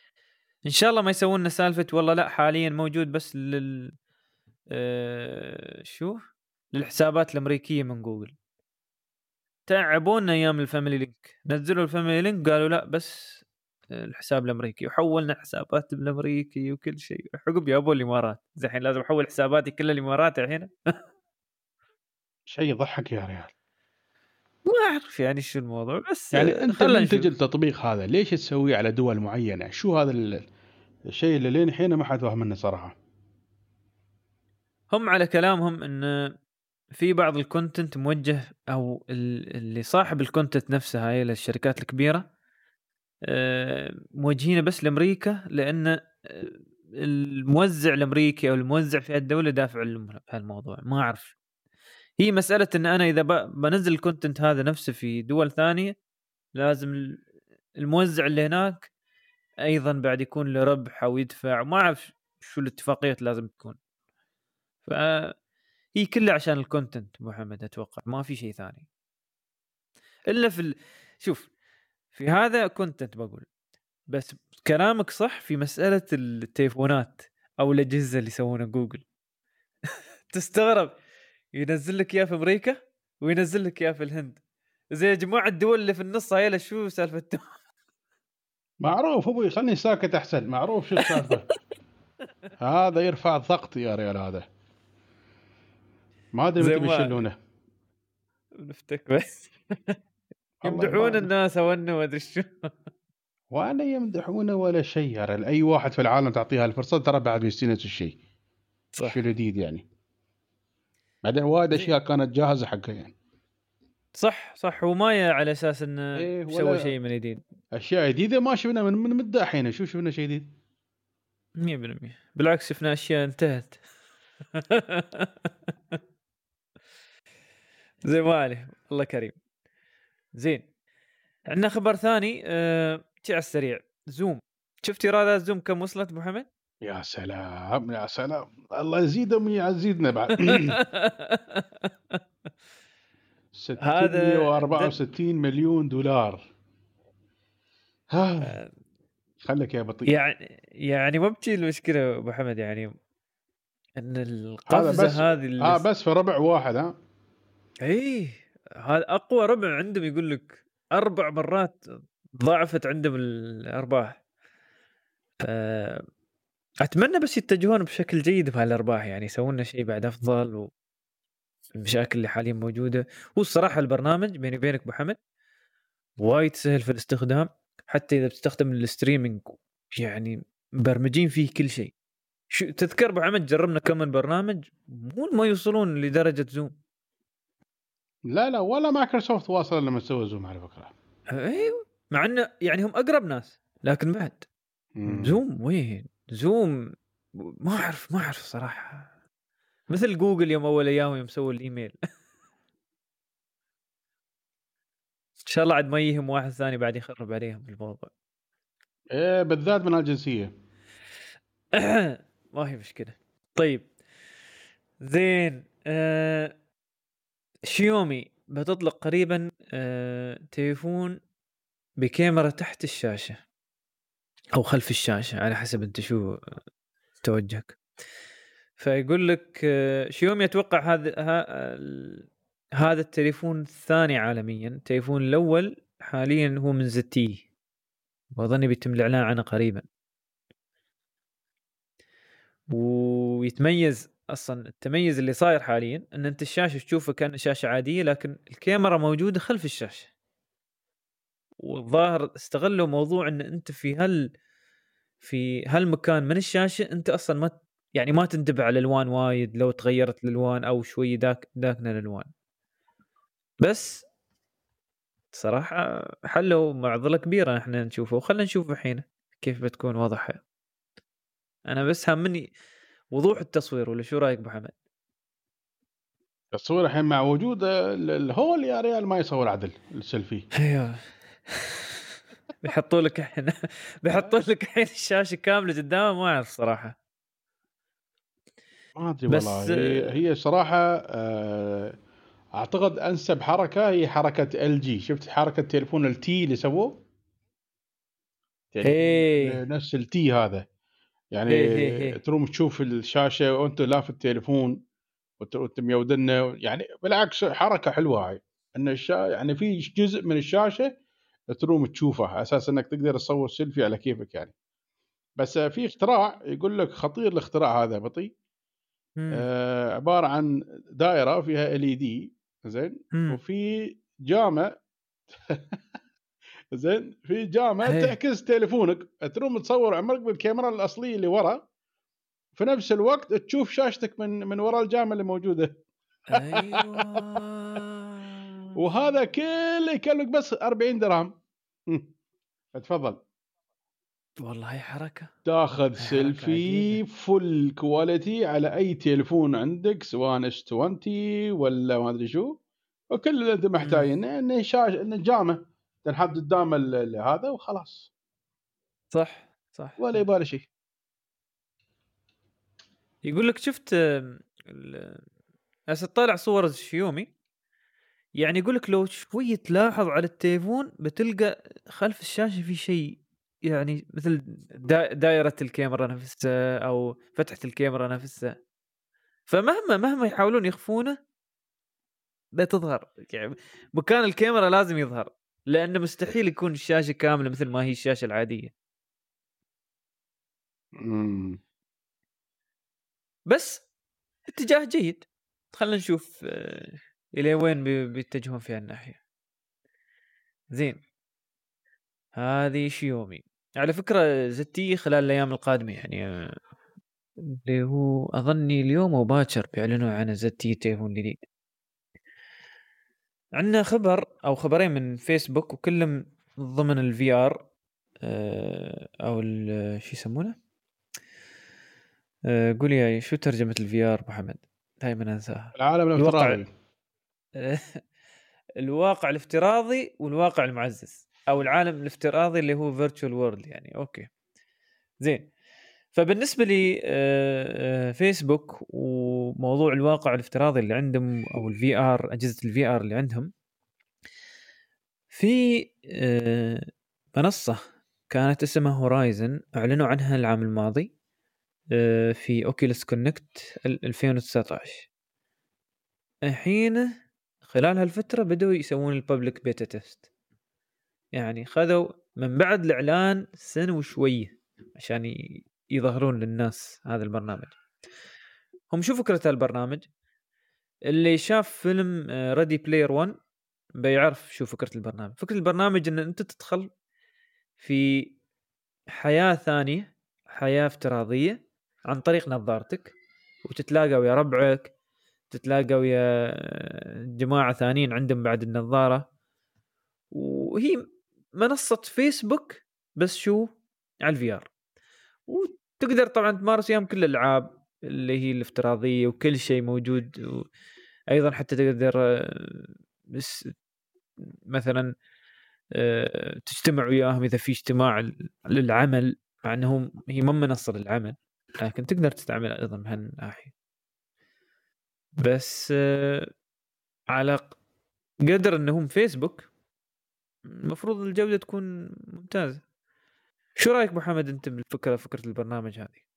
إن شاء الله ما يسوون لنا سالفة والله لا حاليا موجود بس لل آه شو؟ للحسابات الأمريكية من جوجل. تعبونا أيام ال Family Link. نزلوا ال Family Link قالوا لا بس الحساب الأمريكي. وحولنا حسابات بالامريكي وكل شيء. عقب جابوا الإمارات. زي الحين لازم أحول حساباتي كلها الإمارات الحين. شيء يضحك يا ريال. ما أعرف يعني شو الموضوع بس يعني أنت منتج التطبيق هذا ليش تسويه على دول معينة؟ شو هذا الشيء اللي لين الحين ما حد فاهم منه صراحة. هم على كلامهم إن في بعض ال content موجه أو اللي صاحب ال content نفسها هاي للشركات الكبيرة آه، موجهينه بس لأمريكا لأن آه، الموزع الأمريكي أو الموزع في الدولة دافع لهم بهالموضوع ما أعرف هي مسألة إن أنا إذا بنزل ال content هذا نفسه في دول ثانية لازم الموزع اللي هناك أيضا بعد يكون له ربح أو يدفع. ما أعرف شو الاتفاقيات لازم تكون. ف هي كلها عشان ال content محمد أتوقع. ما في شيء ثاني. إلا في ال... شوف في هذا content بقول. بس كلامك صح في مسألة التليفونات أو الأجهزة اللي يسوونها جوجل تستغرب. ينزل لك إياه في أمريكا وينزل لك إياه في الهند. زي يا جماعة الدول اللي في النص هاي شو سالفتهم معروف أبوي خلني ساكت أحسن. معروف شو السالفة؟ هذا يرفع الضغط يا ريال هذا. ما أدري متى بيشلونه. نفتك بس. يمدحون الناس ونه ما أدري شو. ولا يمدحونه ولا شيء يا ريال. أي واحد في العالم تعطيها الفرصة ترى بعد بيصير نفس الشيء. صح. شو جديد يعني. بعدين وايد أشياء كانت جاهزة حقه يعني. صح صح. وما على أساس إنه إيه سوى شيء من جديد. أشياء جديدة ما شفنا من من مدة الحين شو شفنا شيء جديد؟ 100% بالعكس شفنا أشياء انتهت. زي ما عليه الله كريم. زين. عندنا خبر ثاني أه... على السريع. زوم. شفت إيرادات زوم كم وصلت محمد؟ يا سلام يا سلام. الله يزيدهم ويعزيدنا بعد. 664 مليون دولار. ها خليك يا بطيء. يعني يعني ما بتجي المشكلة أبو حمد يعني إن القفزة هذه اللي آه بس في ربع واحد ها. اي هذا أقوى ربع عندهم يقول لك أربع مرات ضاعفت عندهم الأرباح. أتمنى بس يتجهون بشكل جيد بهالارباح يعني يسوون لنا شيء بعد أفضل والمشاكل اللي حاليا موجودة. هو الصراحة البرنامج بيني وبينك أبو حمد وايد سهل في الاستخدام حتى إذا بتستخدم ال streaming يعني مبرمجين فيه كل شيء. شو تذكر أبو حمد جربنا كم من برنامج مو ما يوصلون لدرجة زوم. لا لا ولا مايكروسوفت واصل لمستوى زوم على فكرة. أيوه مع إنه يعني هم أقرب ناس لكن بعد مم. زوم وين؟ زوم ما أعرف ما أعرف صراحة. مثل جوجل يوم أول أيام يوم سووا الإيميل. إن شاء الله عاد ما يهم واحد ثاني بعد يخرب عليهم الموضوع. إيه بالذات من الجنسية. ما هي مشكلة. طيب. زين آه شيومي بتطلق قريبا آه تليفون بكاميرا تحت الشاشة. أو خلف الشاشة على حسب أنت شو توجهك. فيقول لك آه، شيومي أتوقع هذا هذا التليفون الثاني عالميا؟ التليفون الأول حاليا هو من زتي وأظن بيتم الإعلان عنه قريبا. ويتميز أصلا التميز اللي صاير حاليا إن أنت الشاشة تشوفها كانها شاشة عادية لكن الكاميرا موجودة خلف الشاشة. والظاهر استغلوا موضوع إن أنت في هال في هالمكان من الشاشة أنت أصلا ما يعني ما تنتبه على الألوان وايد لو تغيرت الألوان أو شوي داك داكنة الألوان. بس صراحة حلوا معضلة كبيرة إحنا نشوفه. وخلنا نشوف الحين كيف بتكون وضعها. أنا بس هامني وضوح التصوير ولا شو رأيك أبو حمد؟ التصوير الحين مع وجود ال hole يا ريال ما يصور عدل السيلفي. إيوه. بيحطوا لك الحين بيحطوا لك الحين الشاشة كاملة قدامه ما أعرف صراحة. ما أدري والله. هي, هي صراحة آه، أعتقد أنسب حركة هي حركة LG شفت حركة تليفون ال T اللي سووه؟ إيه. نفس ال T هذا. يعني إيه، إيه، إيه. تروم تشوف الشاشة وانت لا في التليفون وانت ميودنة. يعني بالعكس حركة حلوة هاي. إن الشا يعني في جزء من الشاشة تروم تشوفه على أساس إنك تقدر تصور سيلفي على كيفك يعني. بس في اختراع يقول لك خطير الاختراع هذا بطيء. آه عبارة عن دائرة فيها LED زين. وفي جامع زين؟ في جامع إيه. تعكس تليفونك تروم تصور عمرك بالكاميرا الأصلية اللي ورا. في نفس الوقت تشوف شاشتك من من ورا الجامع اللي موجودة. أيوه. وهذا كله يكلفك بس 40 درهم. تفضل والله هي حركة. تاخذ حركة سيلفي عجيبة. full quality على أي تليفون عندك سواء S20 ولا ما أدري شو. وكل اللي أنت محتاجينه إنه شاشه إنه جامع. تنحط قدام هذا وخلاص. صح صح ولا. يبالي شيء. يقول لك شفت هسه تطالع صور الشيومي يعني يقول لك لو شوي تلاحظ على التليفون بتلقى خلف الشاشة في شيء يعني مثل دا دائرة الكاميرا نفسها أو فتحة الكاميرا نفسها. فمهما مهما يحاولون يخفونه بتظهر يعني مكان الكاميرا لازم يظهر لأنه مستحيل يكون الشاشة كاملة مثل ما هي الشاشة العادية. مم. بس اتجاه جيد. خلينا نشوف آه، إلى وين بي- بيتجهون في هالناحية؟ زين. هذه شيومي على فكرة زتي خلال الأيام القادمة يعني آه، اللي هو أظني اليوم أو باكر بيعلنوا عن ZTE تليفون جديد عندنا خبر أو خبرين من فيسبوك وكلهم ضمن ال VR أو ال- شو يسمونه؟ آه، قول يا شو ترجمة ال VR محمد دائما انساها العالم الواقع- الافتراضي. الواقع الافتراضي والواقع المعزز أو العالم الافتراضي اللي هو virtual world يعني. okay. زين. فبالنسبة لي آه، آه، فيسبوك وموضوع الواقع الافتراضي اللي عندهم أو ال VR أجهزة ال VR اللي عندهم في آه، منصة كانت اسمها Horizon أعلنوا عنها العام الماضي آه، في Oculus Connect 2019 الحين خلال هالفترة بدأوا يسوون ال public beta test يعني خذوا من بعد الإعلان سنة وشويه عشان يظهرون للناس هذا البرنامج. هم شو فكرة البرنامج اللي شاف فيلم Ready Player 1 بيعرف شو فكرة البرنامج. فكرة البرنامج إن أنت تدخل في حياة ثانية حياة افتراضية عن طريق نظارتك وتتلاقى ويا ربعك تتلاقى ويا جماعة ثانيين عندهم بعد النظارة. وهي منصة فيسبوك بس شو؟ على ال VR وتقدر طبعا تمارس وياهم كل الألعاب اللي هي الافتراضية وكل شيء موجود. أيضا حتى تقدر آه، مثلا آه، تجتمع وياهم إذا في اجتماع للعمل. مع إنهم هي ما منصة للعمل لكن تقدر تستعمل أيضا بهالناحية. بس على قدر انهم فيسبوك المفروض الجودة تكون ممتازة. شو رأيك ابو حمد انت بالفكرة فكرة البرنامج هذه؟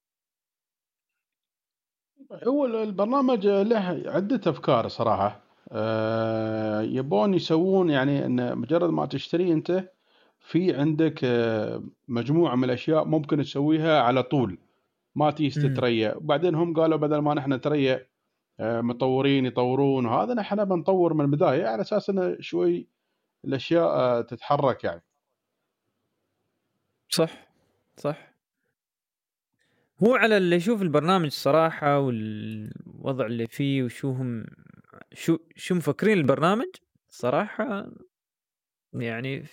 هو البرنامج له عدة أفكار صراحة. آه، يبون يسوون يعني أن مجرد ما تشتري أنت في عندك آه، مجموعة من الأشياء ممكن تسويها على طول. ما تيجي. تتريا وبعدين هم قالوا بدل ما نحن نتريا مطورين يطورون وهذا نحن بنطور من البداية على أساس أنه شوي الأشياء آه، تتحرك يعني. صح صح. هو على اللي يشوف البرنامج صراحة والوضع اللي فيه وشو هم شو شو مفكرين البرنامج صراحة يعني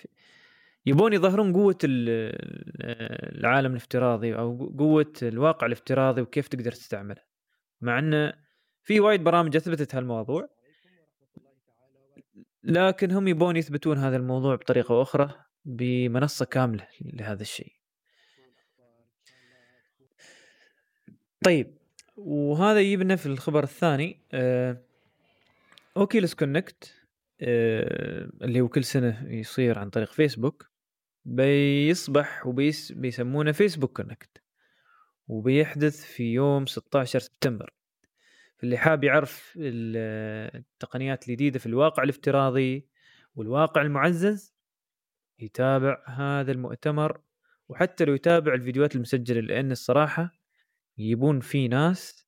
يبون يظهرون قوة ال- العالم الافتراضي أو قوة الواقع الافتراضي وكيف تقدر تستعمله. مع أنه في وايد برامج أثبتت هالموضوع. لكن هم يبون يثبتون هذا الموضوع بطريقة أخرى بمنصة كاملة لهذا الشيء. طيب وهذا يجيبنا في الخبر الثاني. آه، Oculus Connect آه، اللي هو كل سنة يصير عن طريق فيسبوك بيصبح وبيس بيسمونه فيسبوك Connect وبيحدث في يوم 16 سبتمبر. اللي حاب يعرف التقنيات الجديدة في الواقع الافتراضي والواقع المعزز يتابع هذا المؤتمر وحتى لو يتابع الفيديوهات المسجلة لأن الصراحة يجيبون فيه ناس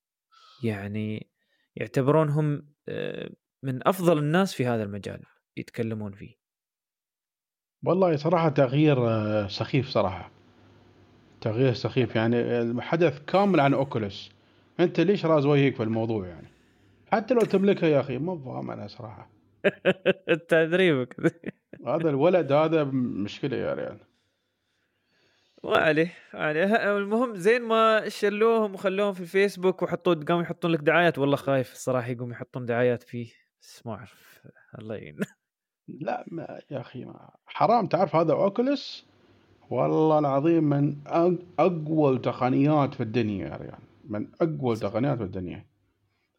يعني يعتبرونهم آه، من أفضل الناس في هذا المجال يتكلمون فيه. والله صراحة تغيير آه، سخيف صراحة. تغيير سخيف. يعني الحدث كامل عن اوكوليس أنت ليش راز وجهك في الموضوع يعني؟ حتى لو تملكها يا أخي مو فاهم أنا صراحة. تدريبك. هذا الولد هذا مشكلة يا ريال. ما عليه عليه. المهم زين ما شلوهم وخلوهم في الفيسبوك وحطوا قاموا يحطون لك دعايات. والله خايف الصراحة يقوم يحطون دعايات فيه بس ما أعرف. الله يعين. لا ما يا أخي ما. حرام. تعرف هذا اوكوليس والله العظيم من أقوى التقنيات في الدنيا يا ريال. من أقوى التقنيات في الدنيا.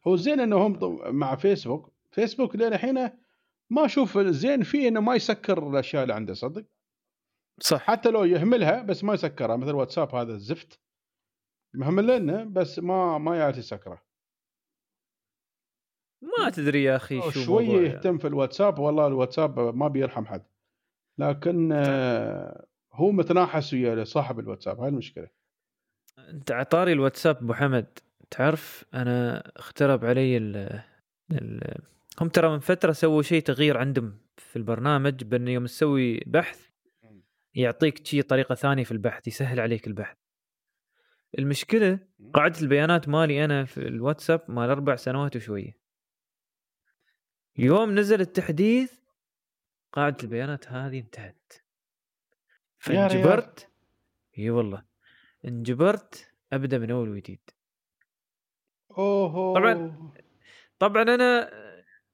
هو زين إنهم مع فيسبوك. فيسبوك لين الحين ما أشوف زين فيه إنه ما يسكر الأشياء اللي عنده صدق؟ صح. حتى لو يهملها بس ما يسكرها. مثل واتساب هذا الزفت. مهمل لنا بس ما ما يعرف يسكره. ما تدري يا أخي شو شوية يهتم يعني. في الواتساب. والله الواتساب ما بيرحم حد. لكن آه هو متناحس ويا صاحب الواتساب. هاي المشكلة. أنت عطاري الواتساب أبو حمد. تعرف أنا اخترب علي ال ال هم ترى من فترة سووا شيء تغيير عندهم في البرنامج بأن يوم تسوي بحث يعطيك شيء طريقة ثانية في البحث يسهل عليك البحث. المشكلة قاعدة البيانات مالي أنا في الواتساب مال أربع سنوات وشوية. يوم نزل التحديث قاعدة البيانات هذه انتهت. فانجبرت؟ إي والله. انجبرت أبدأ من أول وجديد. اوه طبعا طبعا أنا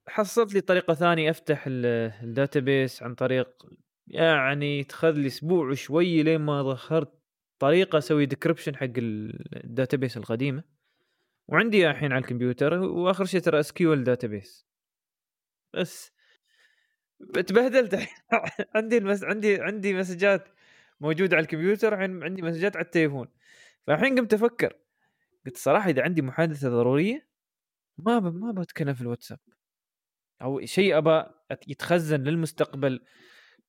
حصلت لي طريقة ثانية أفتح ال database عن طريق يعني تخذ لي أسبوع وشوي لين ما ظهرت طريقة أسوي decryption حق ال database القديمة. وعندي الحين على الكمبيوتر وآخر شيء ترى SQL database بس تبهدلت عندي المس... عندي عندي مسجات موجوده على الكمبيوتر عندي مسجات على التليفون. فالحين قمت أفكر قلت صراحة إذا عندي محادثة ضرورية ما ب... ما بتكلم في الواتساب. أو شيء أبى يتخزن للمستقبل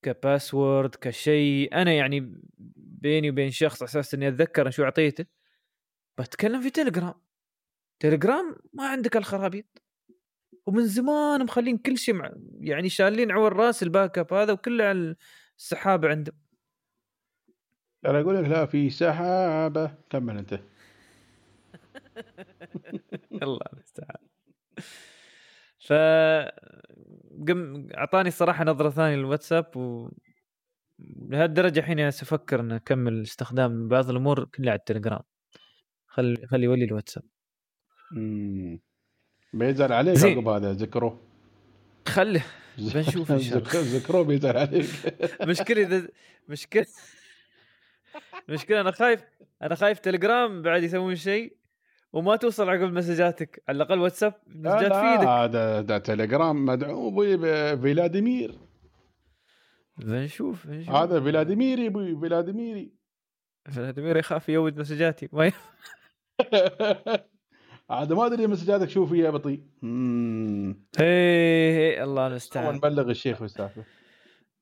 ك password كشيء. أنا يعني بيني وبين شخص أساس إني أتذكر شو أعطيته بتكلم في تليجرام. تليجرام ما عندك الخرابيط. ومن زمان مخلين كل شيء مع يعني شالين عور راس ال backup هذا وكله على السحابة عندهم. أنا أقول لك لا في سحابة. كمل أنت. الله المستعان. ف قم أعطاني الصراحه نظرة ثانية للواتساب و لهالدرجة الحين أفكر ان أكمل استخدام بعض الأمور كلها على التليجرام. خلي خلي يولي الواتساب. امم بيزعل عليك عقب هذا ذكره. خله بنشوف إن شاء الله. ذكره بيزعل عليك. مشكلة إذا مشكلة مشكله أنا خايف أنا خايف تليجرام بعد يسوون شيء وما توصل عقب مسجاتك على الأقل واتساب مسجات في إيدك هذا ده تليجرام مدعو بفلاديمير بنشوف بنشوف. هذا فلاديميري أبوي فلاديميري فلاديمير يخاف يود مسجاتي. ما عاد ما أدري مسجاتك شو فيها بطيء إيه الله المستعان. نبلغ الشيخ بالسالفه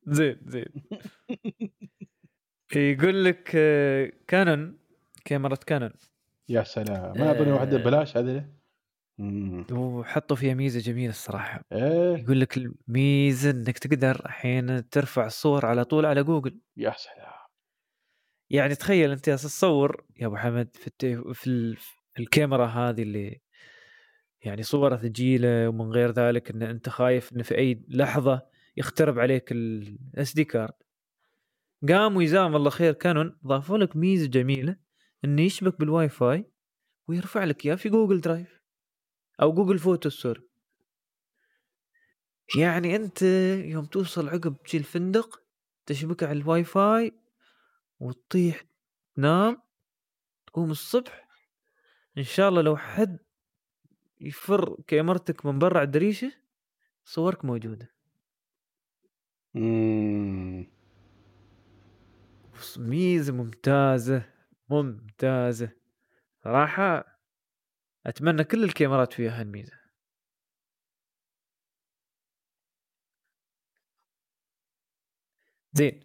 زين زين. يقول لك آه، كانون كاميرا كانون. يا سلام. ما اعطوني واحدة آه. ببلاش هذه؟ وحطوا فيها ميزة جميلة الصراحة. إيه. يقول لك الميزة إنك تقدر الحين ترفع الصور على طول على جوجل. يا سلام. يعني تخيل أنت تصور يا أبو حمد في التي... في, ال... في الكاميرا هذه اللي يعني صورها ثقيله ومن غير ذلك إن أنت خايف إن في أي لحظة يخترب عليك الاس دي كارد قام ويزام الله خير كانون ضافوا لك ميزة جميلة إنه يشبك بالواي فاي ويرفع لك إياه في جوجل درايف أو جوجل فوتو سوري. يعني أنت يوم توصل عقب شي الفندق تشبك على الواي فاي وتطيح تنام تقوم الصبح. إن شاء الله لو حد يفر كاميرتك من برا على الدريشة صورك موجودة. ميزه ممتازه ممتازه صراحة أتمنى كل الكاميرات فيها هالميزة زين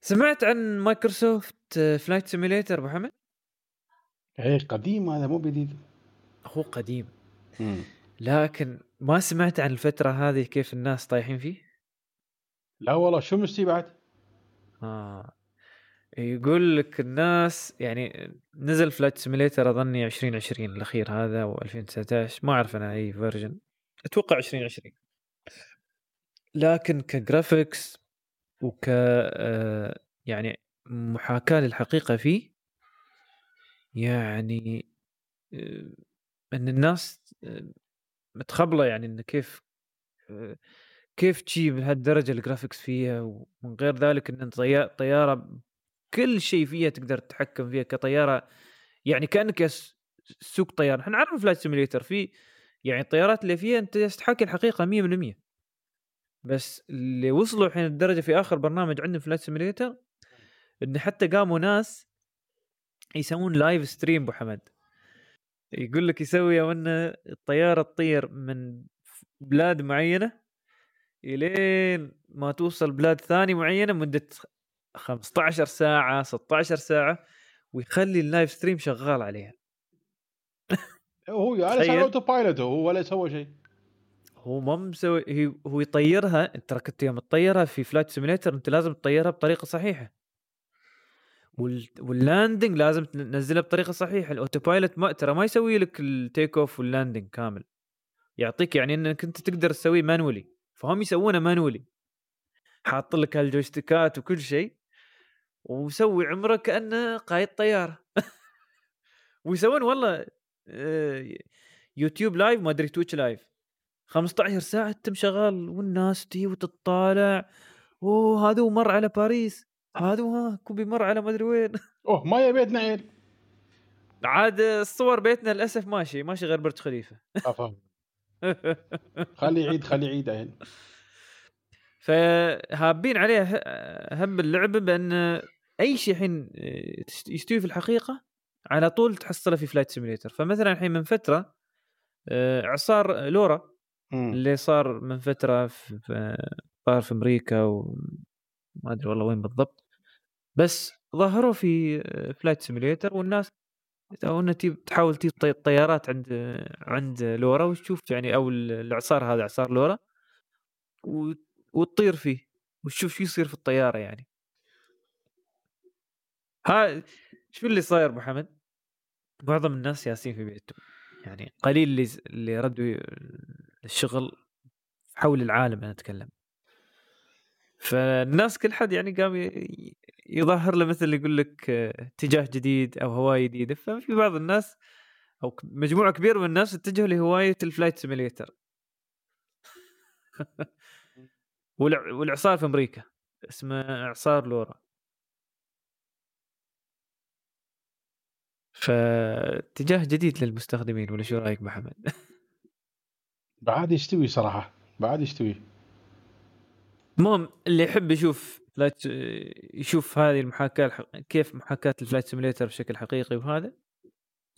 سمعت عن Microsoft Flight Simulator أبو حمد؟ إيه قديم هذا مو جديد هو قديم مم. لكن ما سمعت عن الفترة هذه كيف الناس طايحين فيه؟ لا والله شو مستي بعد؟ آه يقول لك الناس يعني نزل Flight Simulator أظني 2020 الأخير هذا و 2019 ما أعرف أنا أي version أتوقع 2020 لكن ك graphics وك آه، يعني محاكاة للحقيقة فيه يعني آه، إن الناس آه، متخبلة يعني انه كيف كيف تجيب لهالدرجة ال graphics فيها ومن غير ذلك إن طيا- طيارة كل شيء فيها تقدر تتحكم فيها كطيارة. يعني كأنك تسوق طياره إحنا نعرف Flight Simulator في يعني الطيارات اللي فيها أنت تحاكي الحقيقة 100% بس اللي وصلوا الحين الدرجة في آخر برنامج عندهم Flight Simulator إن حتى قاموا ناس يسوون live stream أبو حمد. يقول لك يسوي إن الطيارة تطير من بلاد معينة إلين ما توصل بلاد ثانية معينة مدة 15 ساعة 16 ساعة ويخلي ال live stream شغال عليها. هو على auto pilot هو ولا سوى شيء. هو ما مسوي هو يطيرها انت ترى كنت يوم تطيرها في Flight Simulator انت لازم تطيرها بطريقة صحيحة. وال... وال landing لازم تنزلها بطريقة صحيحة. ال auto pilot ما ترى ما يسوي لك ال take off وال landing كامل. يعطيك يعني إنك أنت تقدر تسويه manually فهم يسوونه manually حاط لك هال joystick ات وكل شيء. وسوي عمره كأنه قايد طيارة. ويسوون والله آه، يوتيوب لايف ما أدري تويتش لايف. 15 ساعة تم شغال والناس تي وتطالع. أوه هذا مر على باريس. هذا ها كوبي مر على ما أدري وين. أوه ما يبيتنا عيل. عاد الصور بيتنا للأسف ماشي ماشي غير برج خليفة. أفهم. خلي يعيد خلي يعيد عيل فهابين عليه ه- هم اللعبة بأن أي شيء الحين تست- يستوي في الحقيقة على طول تحصله في flight simulator فمثلا الحين من فترة آه، اعصار لورا مم. اللي صار من فترة في في- صار في أمريكا وما أدري والله وين بالضبط. بس ظهروا في آه، flight simulator والناس أو انها تحاول تجيب طي- طيارات عند عند لورا وتشوف يعني أو الإعصار هذا إعصار لورا وتطير فيه وتشوف شو يصير في الطيارة يعني. ها شو اللي صاير أبو حمد؟ معظم الناس يالسين في بيتهم يعني قليل اللي اللي ردوا الشغل حول العالم أنا أتكلم. فالناس كل حد يعني قام يظهر له مثل يقول لك اتجاه جديد أو هواية جديدة. ففي بعض الناس أو مجموعة كبيرة من الناس اتجهوا لهواية ال flight simulator. والع- والإعصار في أمريكا اسمه إعصار لورا. فاتجاه جديد للمستخدمين ولا شو رأيك محمد؟ بعد يستوي صراحة بعد يستوي المهم اللي يحب يشوف flight يشوف هذه المحاكاة. كيف محاكاة ال flight simulator بشكل حقيقي وهذا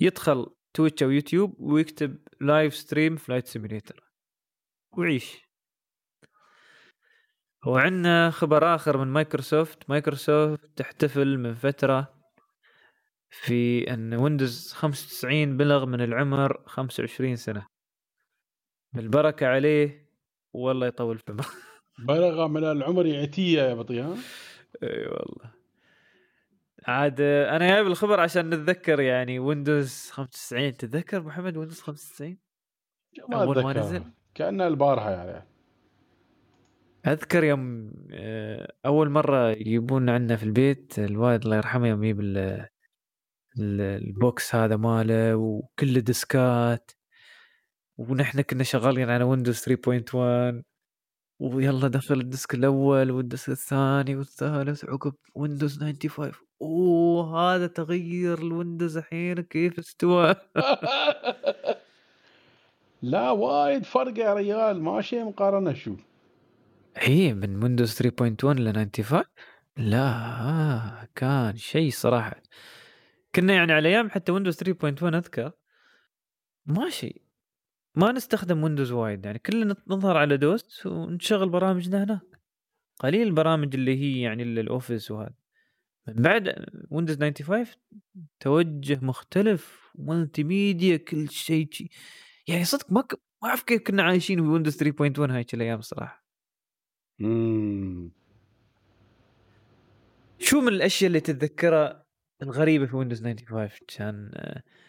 يدخل تويتش أو يوتيوب ويكتب live stream flight simulator ويعيش وعندنا خبر آخر من مايكروسوفت مايكروسوفت تحتفل من فترة في إن ويندوز 95 بلغ من العمر 25 سنة. بالبركه عليه والله يطول في عمره بلغ من العمر عتية يا بطي ها إي والله. عاد أنا جايب الخبر عشان نتذكر يعني ويندوز 95 تتذكر محمد ويندوز 95 ما أول ما أتذكر. نزل؟ كأنه البارحة يعني. أذكر يوم آه، أول مرة يجيبون عندنا في البيت الوالد الله يرحمه يوم يجيب ال box هذا ماله وكله disk ات ونحن كنا شغالين على ويندوز 3.1 ويلا دخل ال disk الأول وال disk الثاني والثالث عقب ويندوز 95 أوه هذا تغير الويندوز الحين كيف استوى؟ لا وايد فرق يا ريال. ماشي مقارنة شو هي من ويندوز 3.1 ل 95 لا كان شيء صراحة. كنا يعني على أيام حتى ويندوز 3.1 أذكر. ماشي. ما نستخدم ويندوز وايد يعني كلنا نظهر على دوس ونشغل برامجنا هناك. قليل البرامج اللي هي يعني الاوفيس وهذا. من بعد ويندوز 95 توجه مختلف multimedia كل شيء يعني صدق ما ك... ما أعرف كيف كنا عايشين في ويندوز 3.1 هاي الأيام صراحة. امم شو من الأشياء اللي تتذكرها الغريبة في ويندوز 95 كان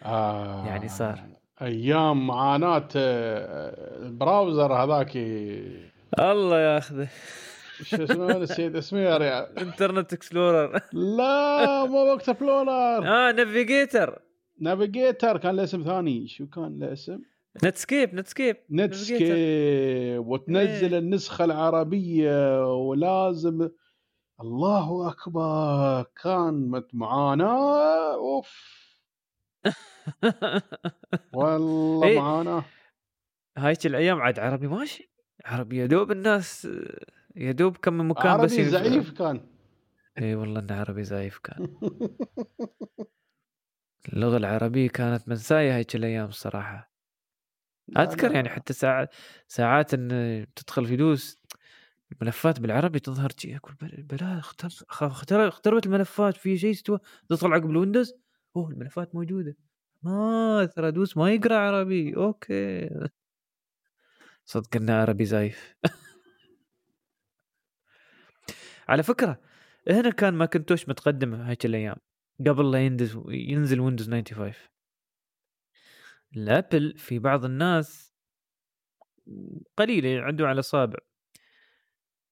آه يعني صار. أيام معاناة ال browser هذاك. الله ياخذه. شو اسمه؟ نسيت اسمه يا ريال. Internet Explorer لا مو وقت بلونر آه نافيجيتر نافيجيتر كان له اسم ثاني. شو كان له اسم؟ Netscape Netscape Netscape وتنزل إيه. النسخة العربية ولازم الله أكبر كان معاناه أوف والله إيه. معاناه هايك الأيام عاد عربي ماشي عربي يا دوب الناس يا دوب كم من مكان عربي بس ينفع. زايف كان إي والله إنه عربي زايف كان اللغة العربية كانت منسية هيك الأيام الصراحه أذكر. يعني حتى ساعات ساعات إن تدخل في دوس الملفات بالعربي تظهر شي أقول بل- بلا اختر اختر اختربت الملفات في شيء استوى تدخل عقب الويندوز؟ أوه الملفات موجودة. ما ترى دوس ما يقرأ عربي. أوكي. صدق إنه عربي زايف. على فكرة هنا كان ماكنتوش متقدم هيك الأيام قبل لا ينزل ينزل ويندوز 95 الأبل في بعض الناس قليلة عندهم على اصابع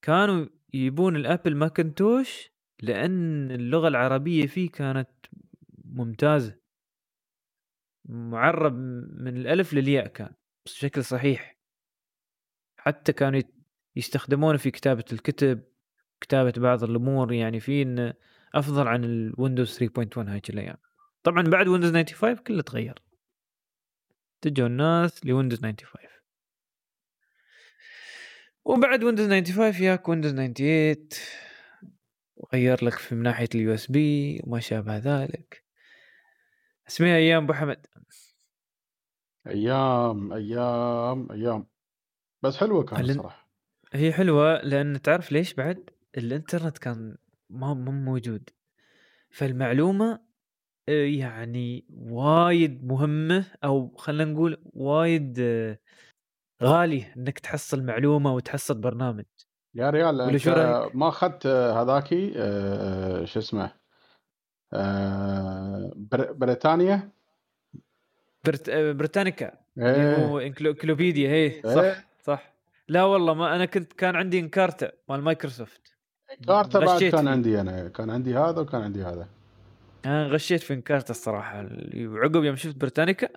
كانوا يبون الأبل ماكنتوش لأن اللغة العربية فيه كانت ممتازة. معرب من الألف للياء كان بشكل صحيح. حتى كانوا يستخدمونه في كتابة الكتب كتابة بعض الأمور يعني في أفضل عن الويندوز 3.1 هاي الأيام. طبعا بعد ويندوز 95 كله تغير. اتجهوا الناس لويندوز 95 وبعد ويندوز 95 ياك ويندوز 98 وغير لك في من ناحية ال USB وما شابه ذلك. اسمها أيام أبو حمد. أيام أيام أيام. بس حلوة كانت هل- صراحة. هي حلوة لأن تعرف ليش بعد؟ الإنترنت كان ما مو موجود. فالمعلومة آه، يعني وايد مهمة أو خلينا نقول وايد آه، غالي إنك تحصل معلومة وتحصل برنامج. يا ريال أنت؟ ما أخذت هذاكي آه، شو اسمه بر- بريطانيا؟ برت... آه، بريتانيكا إيه هو إنكلو- إنكلوبيديا هي إيه. صح صح. لا والله ما أنا كنت كان عندي إنكارتا مال مايكروسوفت. كارتا بعد كان فيه. عندي أنا كان عندي هذا وكان عندي هذا. أنا غشيت في إنكارتا الصراحة. وعقب يوم شفت بريتانيكا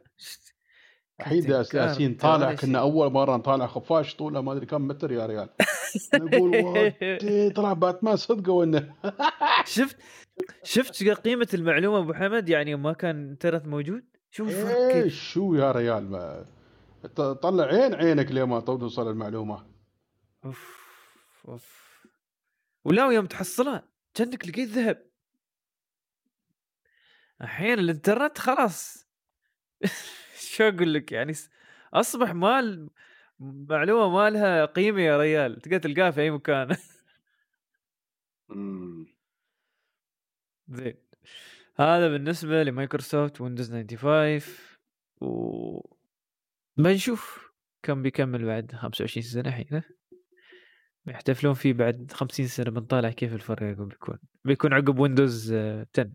أس- ياسين طالع كنا. أول مرة نطالع خفاش طولة ما أدري كم متر يا ريال. نقول طلع باتمان صدقوا إنه؟ شفت شفت قيمة المعلومة أبو حمد؟ يعني ما كان انترنت موجود؟ إيه كيف؟ شو يا ريال؟ ما ط- طلع عين عينك لما توصل المعلومة؟ أوف أوف. ولا ويوم تحصلها كأنك لقيت ذهب. الحين الانترنت خلاص. شو أقول لك يعني؟ أصبح مال معلومة ما لها قيمة يا ريال تقدر تلقاها في أي مكان. زين هذا بالنسبة لمايكروسوفت ويندوز 95 و بنشوف كم بيكمل بعد 25 سنة الحين. يحتفلون فيه بعد 50 سنة بنطالع كيف الفرق بيكون بيكون عقب ويندوز آه، 10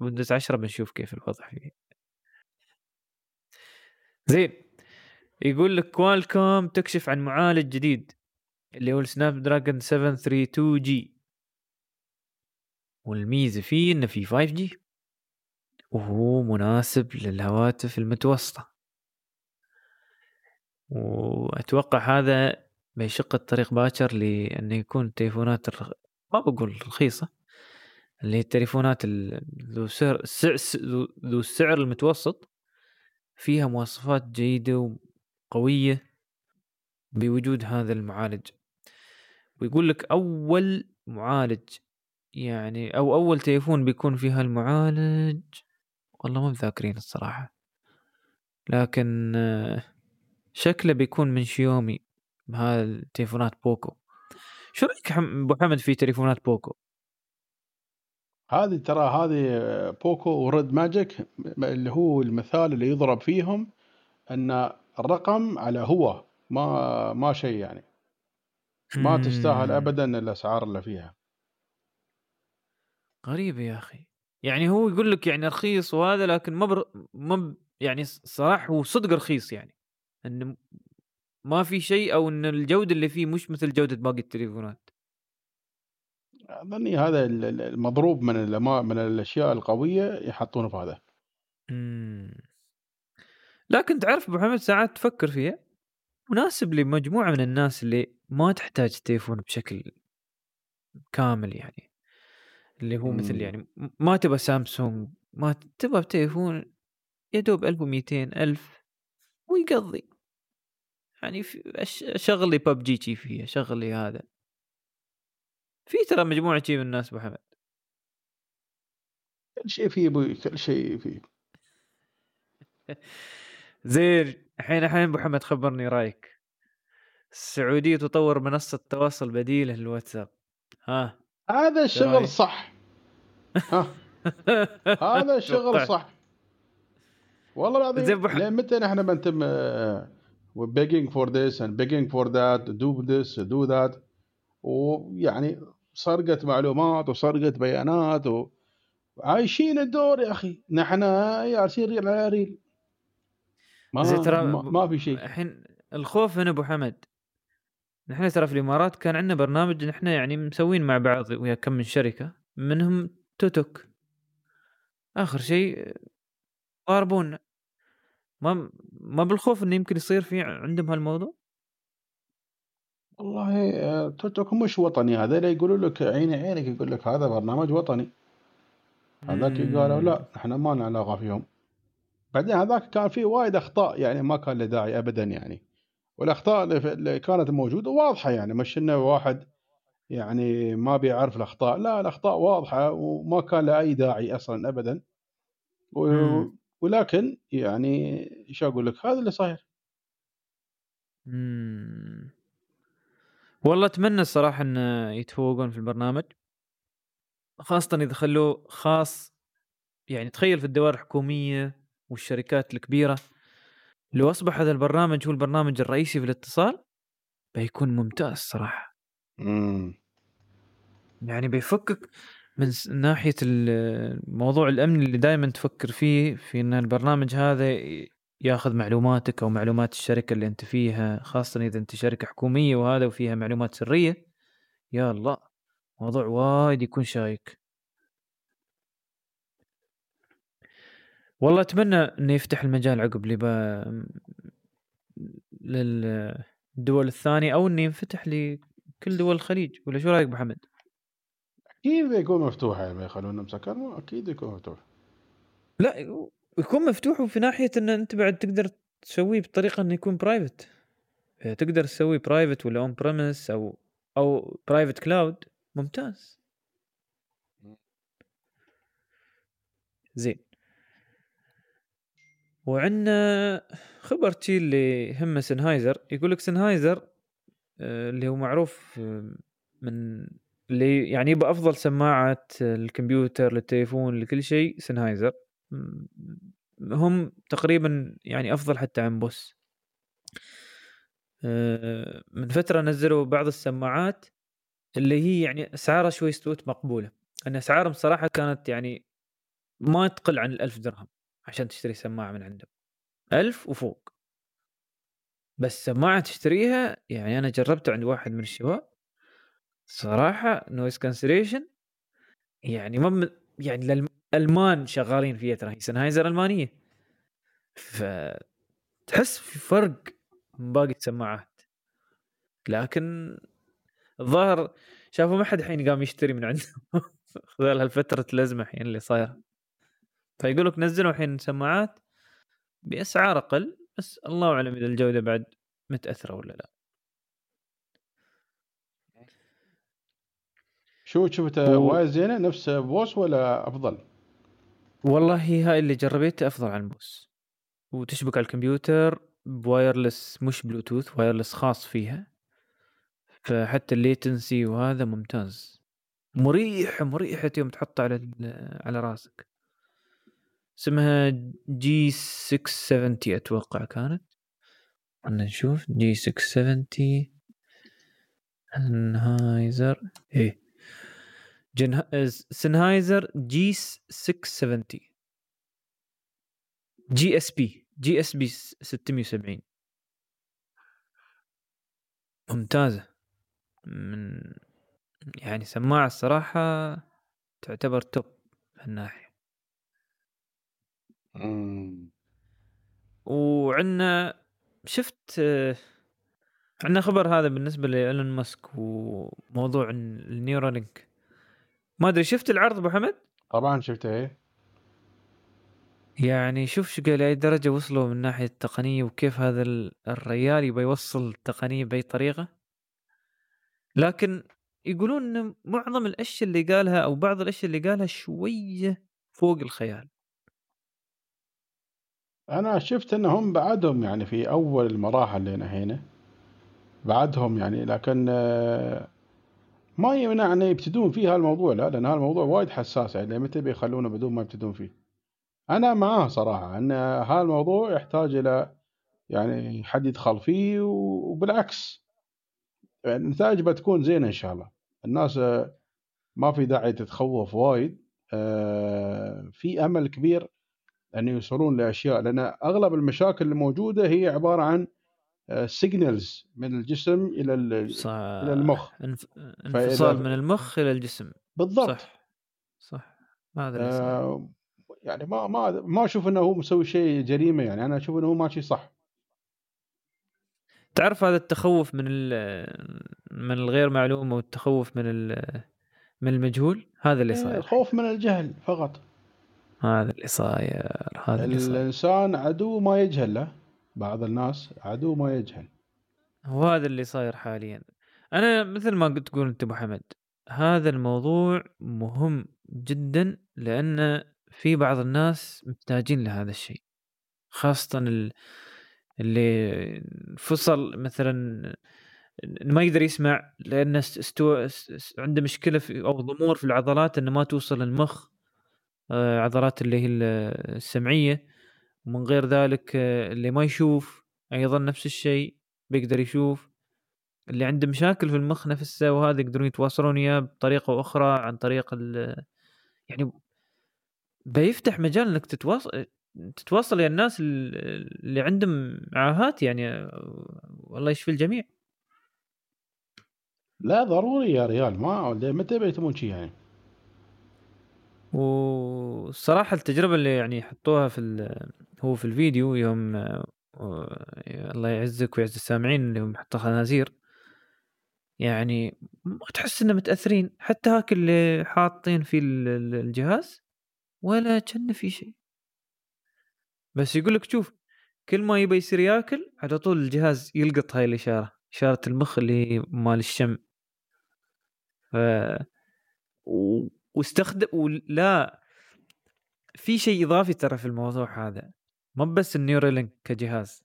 ويندوز 10 بنشوف كيف الوضع فيه. زين. يقول لك كوالكوم تكشف عن معالج جديد اللي هو ال Snapdragon 732 G والميزة فيه إنه في 5G وهو مناسب للهواتف المتوسطة. وأتوقع هذا بيشق الطريق باكر لأنه يكون تليفونات الرخ... ما بقول رخيصة اللي هي التليفونات ال- ذو سعر ذو السعر المتوسط. فيها مواصفات جيدة وقوية بوجود هذا المعالج. ويقول لك أول معالج يعني أو أول تليفون بيكون فيها المعالج والله مو مذاكرين الصراحة. لكن آه، شكله بيكون من شاومي هذا التليفونات بوكو. شو رأيك أبو حمد في تليفونات بوكو؟ هذه ترى هذه بوكو و Red Magic اللي هو المثال اللي يضرب فيهم أن الرقم على هو ما ما شيء يعني. ما تستاهل ابدا الأسعار اللي فيها. غريبه يا أخي. يعني هو يقول لك يعني رخيص وهذا لكن ما بر... ما يعني صراحة هو صدق رخيص يعني. إنه ما في شيء أو إن الجودة اللي فيه مش مثل جودة باقي التليفونات. أظني هذا المضروب من من الأشياء القوية يحطونه في هذا. امم لكن تعرف أبو حمد ساعات تفكر فيها؟ مناسب لمجموعة من الناس اللي ما تحتاج تليفون بشكل كامل يعني. اللي هو مثل. يعني ما تبغى سامسونج ما تبغى تليفون يا دوب 1200 1000 ويقضي. يعني اشغل لي ببجي فيه اشغل لي هذا. في ترى مجموعة من الناس أبو حمد. كل شيء فيه أبوي كل شيء فيه. زين الحين الحين أبو حمد خبرني رأيك. السعودية تطور منصة تواصل بديله للواتساب. ها؟ هذا الشغل صح ها؟ هذا الشغل صح والله العظيم لين متى نحن بنتم begging for this and begging for that do this do that. ويعني سرقة معلومات وسرقة بيانات وعايشين الدور يا أخي. نحن ياسين ريل على ريل. ما زي ترى ما في شيء. الحين الخوف هنا أبو حمد. نحن ترى في الإمارات كان عندنا برنامج نحن يعني مسوين مع بعض ويا كم من شركة منهم توتوك. آخر شيء ضاربونا ما ما بالخوف إنه يمكن يصير في عندهم هالموضوع؟ والله آه، توتوك مش وطني هذا. اللي يقولوا لك عيني عينك يقول لك هذا برنامج وطني. هذاك قالوا لا إحنا ما لنا علاقة فيهم. بعدين هذاك كان فيه وايد أخطاء يعني ما كان له داعي ابدا يعني. والأخطاء اللي كانت موجودة واضحة يعني. مش إنه واحد يعني ما بيعرف الأخطاء. لا الأخطاء واضحة وما كان له أي داعي أصلا ابدا. و... ولكن يعني إيش أقول لك هذا اللي صاير. والله أتمنى الصراحة إن يتفوقون في البرنامج. خاصة إذا خلوه خاص يعني تخيل في الدوائر الحكومية والشركات الكبيرة لو أصبح هذا البرنامج هو البرنامج الرئيسي في الاتصال بيكون ممتاز صراحة امم يعني بيفكك من ناحية الموضوع الامني اللي دائما تفكر فيه في إن البرنامج هذا ياخذ معلوماتك أو معلومات الشركة اللي أنت فيها خاصة إذا أنت شركة حكومية وهذا وفيها معلومات سرية يا الله موضوع وايد يكون شايك والله أتمنى إنه يفتح المجال عقب لبا للدول الثانية أو إنه ينفتح لكل دول الخليج ولا شو رأيك ابو حمد؟ أكيد يكون مفتوح يعني ما يخلونه مسكر أكيد يكون مفتوح لا يكون مفتوح وفي ناحية إن أنت بعد تقدر تسويه بطريقة إنه يكون private تقدر تسويه private ولا on-premise أو أو private cloud ممتاز. زين. وعندنا خبرتي اللي هم سنهايزر يقول لك سنهايزر آه، اللي هو معروف آه، من اللي يعني يبقى أفضل سماعة الكمبيوتر للتليفون لكل شيء سنهايزر هم تقريبا يعني أفضل حتى عن بوس. آه، من فترة نزلوا بعض السماعات اللي هي يعني أسعارها شوي استوت مقبولة. أن أسعارهم صراحة كانت يعني ما تقل عن الألف درهم عشان تشتري سماعة من عندهم ألف وفوق. بس سماعة تشتريها يعني أنا جربتها عند واحد من الشباب. صراحة noise cancellation يعني ما يعني الألمان شغالين فيها ترى هي سنهايزر ألمانية. فتحس في فرق من باقي السماعات. لكن الظاهر شافوا ما حد الحين قام يشتري من عندهم. خلال هالفترة الأزمة الحين اللي صايرة فيقول لك نزلوا الحين سماعات بأسعار أقل بس الله أعلم إذا الجودة بعد متأثرة ولا لا. شو شفته و- وايد زينة نفس بوس ولا أفضل؟ والله هاي اللي جربته أفضل عن البوس وتشبك على الكمبيوتر ب wireless مش بلوتوث wireless خاص فيها. فحتى ال latency وهذا ممتاز. مريح مريحة يوم تحطه على على راسك. اسمها G 670 أتوقع كانت. خلنا نشوف. G 670 سنهايزر إيه. جنها... سنهايزر جي 670 جي إس بي. جي إس بي 670 ممتازة. من يعني سماعة الصراحة تعتبر top هالناحية. وعندنا شفت آه، عندنا خبر هذا بالنسبة لإيلون ماسك وموضوع النيورالينك. ما أدري شفت العرض أبو حمد؟ طبعا شفته إيه. يعني شوف شو قال أي درجة وصلوا من ناحية التقنية وكيف هذا ال- الريال يبي يوصل التقنية بأي طريقة. لكن يقولون إن معظم الأشياء اللي قالها أو بعض الأشياء اللي قالها شوية فوق الخيال. أنا شفت إنهم بعدهم يعني في أول المراحل اللي نهينا بعدهم يعني لكن آه، ما يمنع ان يبتدون فيه هالموضوع؟ لا لأن هالموضوع وايد حساس يعني متى بيخلونه بدون ما يبتدون فيه؟ أنا معاه صراحة ان هالموضوع يحتاج إلى يعني حد يدخل فيه وبالعكس يعني النتائج بتكون زينة إن شاء الله. الناس آه، ما في داعي تتخوف وايد آه، في أمل كبير أن يوصلون لأشياء لأن أغلب المشاكل الموجودة هي عبارة عن سيجنالز من الجسم إلى إلى المخ. انف... انفصال من المخ إلى الجسم. بالضبط. صح. صح. هذا اللي صار آه يعني ما ما ما أشوف إنه هو مسوي شيء جريمة يعني. أنا أشوف إنه هو ماشي صح. تعرف هذا التخوف من. من الغير معلوم والتخوف من. من المجهول؟ هذا اللي آه، صاير. الخوف من الجهل فقط. هذا اللي صاير. هذا اللي صاير. الإنسان عدو ما يجهل له. بعض الناس عدو ما يجهل. وهذا اللي صاير حاليا. أنا مثل ما قلت تقول أنت أبو حمد هذا الموضوع مهم جدا لأن في بعض الناس محتاجين لهذا الشيء خاصة ال- اللي فصل مثلا ما يقدر يسمع است- استو... است- است- عنده مشكلة في أو ضمور في العضلات إنه ما توصل المخ آه، عضلات اللي هي ال- السمعية. ومن غير ذلك آه، اللي ما يشوف أيضا نفس الشيء بيقدر يشوف. اللي عنده مشاكل في المخ نفسه وهذا يقدرون يتواصلون وياه بطريقة أخرى عن طريق ال يعني بيفتح مجال إنك تتواصل تتواصل يا الناس ال- اللي عندهم عاهات يعني والله يشفي الجميع. لا ضروري يا ريال ما متى بيتمون شي يعني؟ والصراحة التجربة اللي يعني حطوها في هو في الفيديو يوم آه، الله يعزك ويعز السامعين اللي هم حطوا خنازير. يعني ما تحس إنه متأثرين حتى هاك اللي حاطين في ال- ال- الجهاز ولا كان في شيء. بس يقول لك شوف كل ما يبي يصير ياكل على طول الجهاز يلقط هاي الإشارة إشارة المخ اللي هي مال الشم. ف و... واستخدم ولا في شيء إضافي ترى في الموضوع هذا. مو بس النيورالينك كجهاز.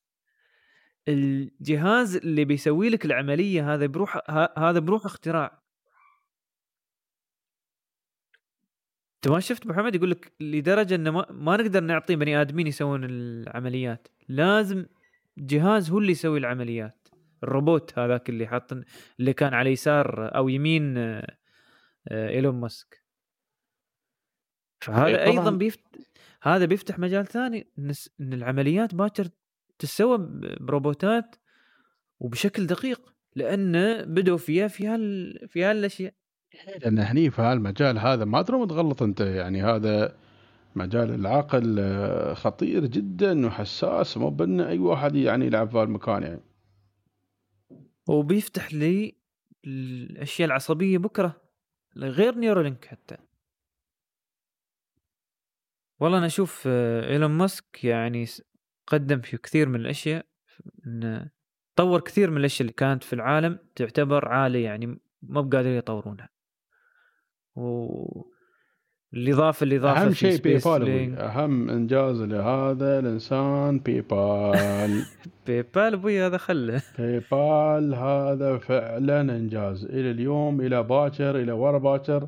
الجهاز اللي بيسوي لك العملية هذا بروح هذا بروح اختراع. أنت ما شفت محمد يقول لك لدرجة إنه ما, ما نقدر نعطي بني آدمين يسوون العمليات. لازم جهاز هو اللي يسوي العمليات. الروبوت هذاك اللي حاط اللي كان على يسار أو يمين آه، إيلون ماسك. فهذا إيه أيضا. بيفت... هذا بيفتح مجال ثاني إن العمليات باكر تسوى ب- بروبوتات وبشكل دقيق لأن بدوا فيها في هال في هالأشياء. لأن هني في هالمجال هذا ما تروم تغلط أنت يعني هذا مجال العقل خطير جدا وحساس مو بان أي واحد يعني يلعب في هالمكان يعني. وبيفتح لي الأشياء العصبية بكرة غير Neuralink حتى. والله أنا أشوف آه، إيلون ماسك يعني س- قدم في كثير من الأشياء انه طور كثير من الأشياء اللي كانت في العالم تعتبر عالية يعني ما بقادرين يطورونها. و الإضافة الاضافه اهم شيء PayPal أهم إنجاز لهذا الإنسان PayPal PayPal أبوي هذا خله PayPal هذا فعلا إنجاز. إلى اليوم إلى باكر إلى ورا باكر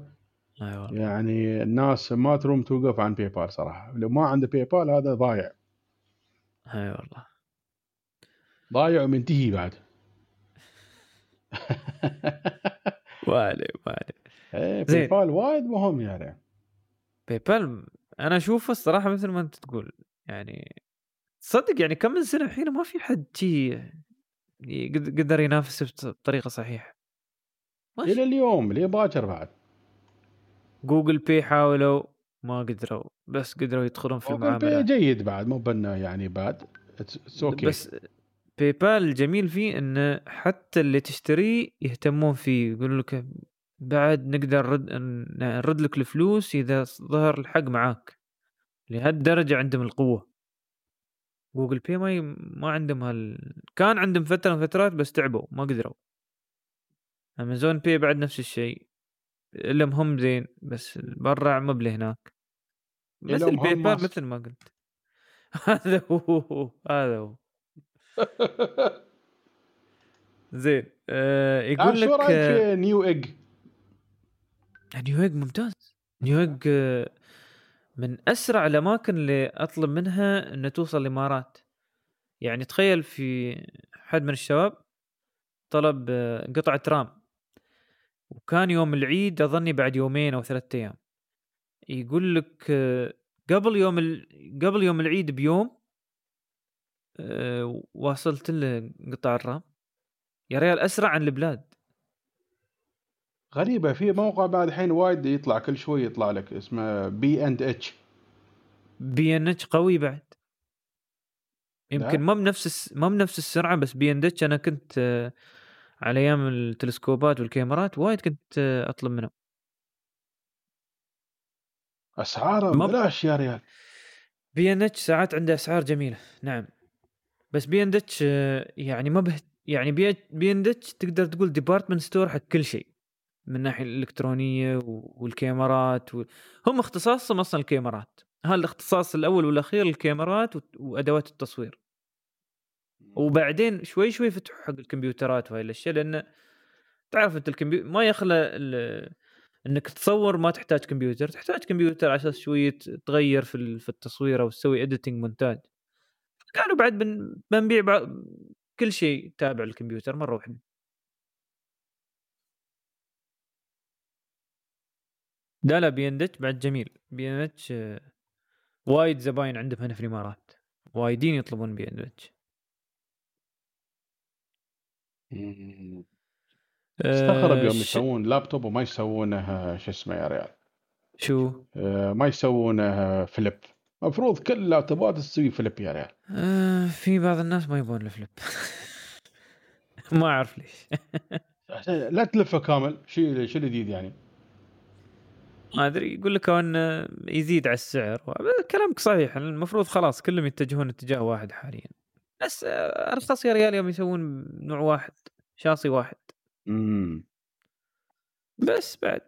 أيوة. يعني الناس ما تروم توقف عن PayPal صراحة. لو ما عنده PayPal هذا ضايع. أي أيوة والله. ضايع ومنتهي بعد. والي إيه باي بال وايد مهم يعني. PayPal أنا أشوفه الصراحة مثل ما أنت تقول. يعني تصدق يعني كم من سنة الحين ما في حد شي قدر ينافس بطريقة صحيحة. إلى اليوم ليه باكر بعد؟ Google Pay حاولوا ما قدروا بس قدروا يدخلون في المعاملة. جيد بعد مو بنا يعني بعد. أوكي بس PayPal الجميل فيه إنه حتى اللي تشتريه يهتمون فيه يقول لك بعد نقدر نرد نرد لك الفلوس إذا ظهر الحق معاك. لهالدرجه عندهم القوة. Google Pay ما ي... ما عندهم هال كان عندهم فترة من فترات بس تعبوا ما قدروا. Amazon Pay بعد نفس الشيء. الا هم زين بس برا بله هناك. مثل PayPal مثل ما قلت. هذا هو هذا هو. زين آه يقول لك شو رايك Newegg؟ Newegg ممتاز. Newegg آه، من أسرع الأماكن اللي أطلب منها انها توصل الإمارات. يعني تخيل في حد من الشباب طلب آه، قطعة RAM. وكان يوم العيد أظني بعد يومين أو ثلاثة أيام. يقول لك آه، قبل يوم ال... قبل يوم العيد بيوم أه واصلت له قطع ال RAM يا ريال أسرع عن البلاد. غريبة في موقع بعد الحين وايد يطلع كل شوي يطلع لك اسمه B and H بي ان اتش قوي بعد. يمكن ما بنفس ما بنفس السرعة بس بي ان اتش أنا كنت آه، على أيام التلسكوبات والكاميرات وايد كنت آه، أطلب منه اسعاره بلاش يا ريال. بي إن إتش ساعات عنده أسعار جميلة نعم. بس بي إن إتش آه، يعني ما به يعني بي إن إتش تقدر تقول department store حق كل شيء من الناحية الإلكترونية والكاميرات و... هم اختصاصهم أصلا الكاميرات. هذا الاختصاص الأول والأخير الكاميرات وأدوات التصوير. وبعدين شوي شوي فتحوا حق الكمبيوترات وهاي الأشياء لأن تعرف أنت الكمبيوتر ما يخلى. إنك تصور ما تحتاج كمبيوتر تحتاج كمبيوتر على أساس شوية تغير في في التصوير أو تسوي editing مونتاج. قالوا بعد بن... بنبيع كل شيء تابع للكمبيوتر مرة واحدة لا لا بي إن إتش بعد جميل. بي إن إتش وايد زباين عندهم هنا في الإمارات. وايدين يطلبون بي اتش استغرب يوم يسوون لابتوب وما يسوونه شو اسمه يا ريال؟ شو؟ آه ما يسوونه فليب. المفروض كل اللابتوبات تسوي فليب يا ريال. آه في بعض الناس ما يبون الفليب. ما أعرف ليش. لا تلفه كامل. شو شو الجديد يعني؟ ما أدري يقول لك انه يزيد على السعر. كلامك صحيح المفروض خلاص كلهم يتجهون اتجاه واحد حاليا. بس ارخص يا ريال يوم يسوون نوع واحد شاصي واحد. امم بس بعد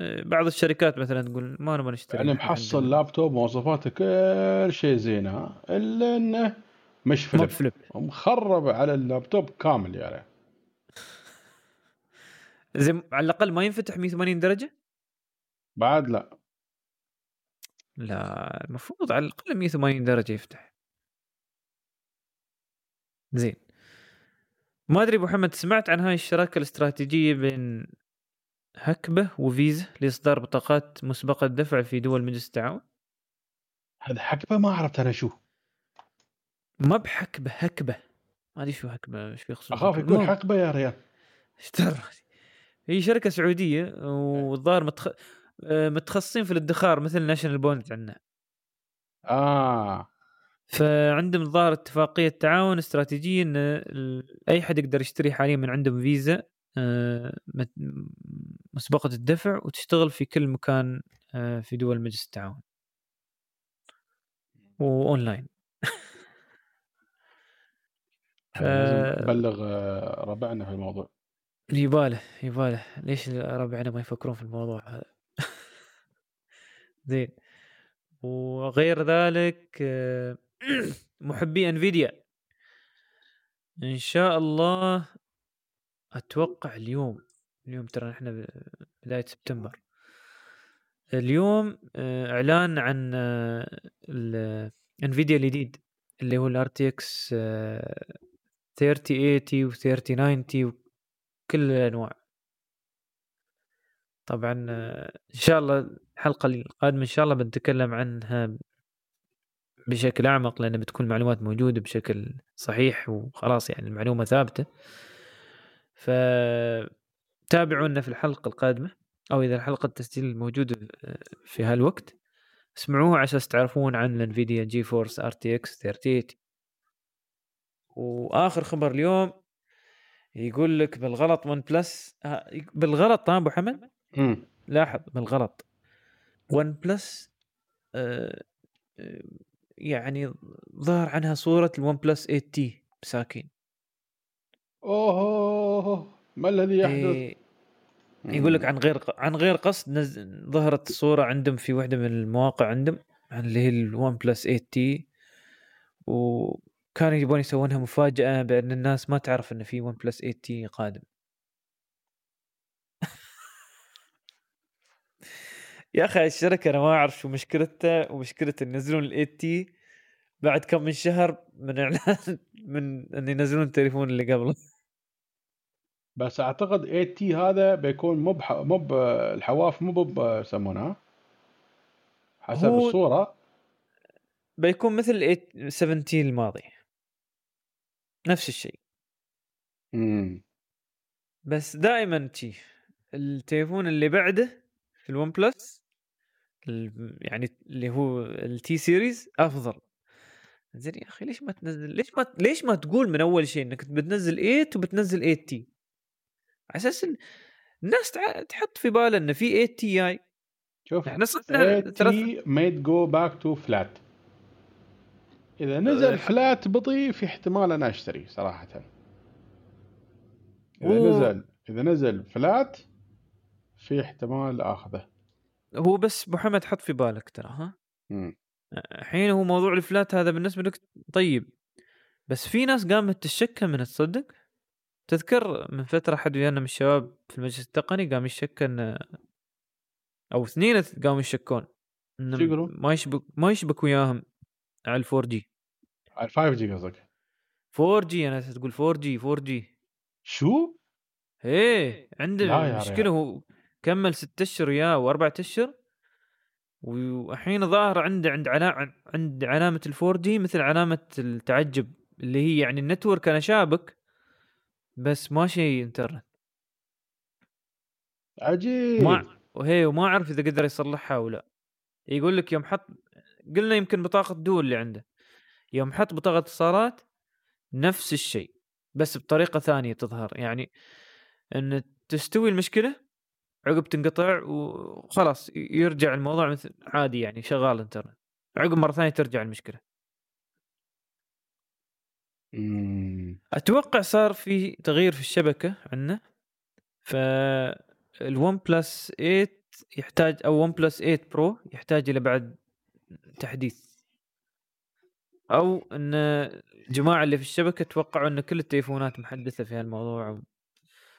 بعض الشركات مثلا تقول ما نبغى نشتري يعني محصل لابتوب مواصفاته كل شيء زينة إلا إنه مش فليب, فليب. مخرب على اللابتوب كامل يا ريال زين على الأقل ما ينفتح 180 درجة؟ بعد لا. لا المفروض على الأقل 180 درجة يفتح. زين. ما أدري أبو محمد سمعت عن هاي الشراكة الاستراتيجية بين هكبة وفيزا لإصدار بطاقات مسبقة الدفع في دول مجلس التعاون؟ هذا حكبه ما عرفت أنا شو. ما بحكبة هكبة. ما أدري شو هكبة إيش يقصد أخاف يكون حقبه يا ريال. إيش هي شركة سعودية والظاهر متخ... آه، متخصصين في الادخار مثل National Bonds عندنا. آه. فعندهم الظاهر اتفاقية تعاون استراتيجية إن أي حد يقدر يشتري حاليا من عندهم فيزا آه، مسبقة الدفع وتشتغل في كل مكان آه، في دول مجلس التعاون. وأونلاين. نبلغ ربعنا في الموضوع. يباله يباله. ليش ربعنا ما يفكرون في الموضوع هذا؟ زين. وغير ذلك آه، محبي انفيديا. إن شاء الله أتوقع اليوم. اليوم ترى إحنا بداية سبتمبر. اليوم آه، إعلان عن ال Nvidia الجديد اللي هو ال RTX 3080 و 3090 وكل الأنواع. طبعا آه، إن شاء الله الحلقة القادمة إن شاء الله بنتكلم عنها بشكل أعمق لأن بتكون المعلومات موجودة بشكل صحيح وخلاص يعني المعلومة ثابتة. ف تابعونا في الحلقة القادمة أو إذا الحلقة التسجيل موجودة في هالوقت. اسمعوها على أساس تعرفون عن ال Nvidia GeForce RTX 38 وآخر خبر اليوم يقول لك بالغلط OnePlus بالغلط ها أبو حمد؟ لاحظ بالغلط. OnePlus آه يعني ظهر عنها صورة ال OnePlus 8T مساكين اوه ما الذي يحدث؟ إيه يقول لك عن غير عن غير قصد نز... ظهرت الصورة عندهم في واحدة من المواقع عندهم عن اللي هي ال OnePlus 8T وكانوا يبون يسوونها مفاجأة بأن الناس ما تعرف أن في OnePlus 8T قادم. يا أخي الشركة أنا ما أعرف شو مشكلتها ومشكلة ينزلون ال T بعد كم من شهر من إعلان من إن ينزلون التليفون اللي قبله. بس أعتقد 8T هذا بيكون مو مو الحواف مو يسمونها حسب هو الصورة. بيكون مثل 17 الماضي. نفس الشيء. امم بس دائما T التليفون اللي بعده في ال OnePlus يعني اللي هو ال T series أفضل. زين يا أخي ليش ما تنزل ليش ما ليش ما تقول من أول شيء إنك بتنزل 8 وبتنزل 8 T على أساس الناس تحط في بالها إن في 8 T اي شوف إحنا صرنا تي ميد جو باك تو فلات إذا نزل flat بطيء في احتمال أنا أشتري صراحة. إذا و... نزل إذا نزل flat في احتمال آخذه. هو بس أبو حمد حط في بالك ترى ها؟ الحين هو موضوع ال flat هذا بالنسبة لك طيب بس في ناس قامت تشك من تصدق تذكر من فترة حد ويانا من الشباب في المجلس التقني قام يشك إن أو اثنين قاموا يشكون انه ما يشبك ما يشبك وياهم على ال 4 G. على 5 G قصدك؟ 4 G أنا تقول 4 G 4 G. شو؟ إيه عنده مشكله هو كمل ست أشهر وياه واربع أشهر. والحين ظاهر عنده عند علامة عند علامة ال four G مثل علامة التعجب اللي هي يعني ال network أنا شابك بس ما شيء إنترنت. عجيب. ما وهي وما أعرف إذا قدر يصلحها أو لا. يقول لك يوم حط قلنا يمكن بطاقة du اللي عنده. يوم حط بطاقة اتصالات نفس الشيء بس بطريقة ثانية تظهر. يعني إن تستوي المشكلة عقب تنقطع وخلاص يرجع الموضوع مثل عادي يعني شغال انترنت عقب مرة ثانية ترجع المشكلة. أتوقع صار في تغيير في الشبكة عندنا. فال OnePlus 8 يحتاج أو OnePlus 8 Pro يحتاج إلى بعد تحديث. أو إن الجماعة اللي في الشبكة توقعوا إن كل التليفونات محدثة في هالموضوع.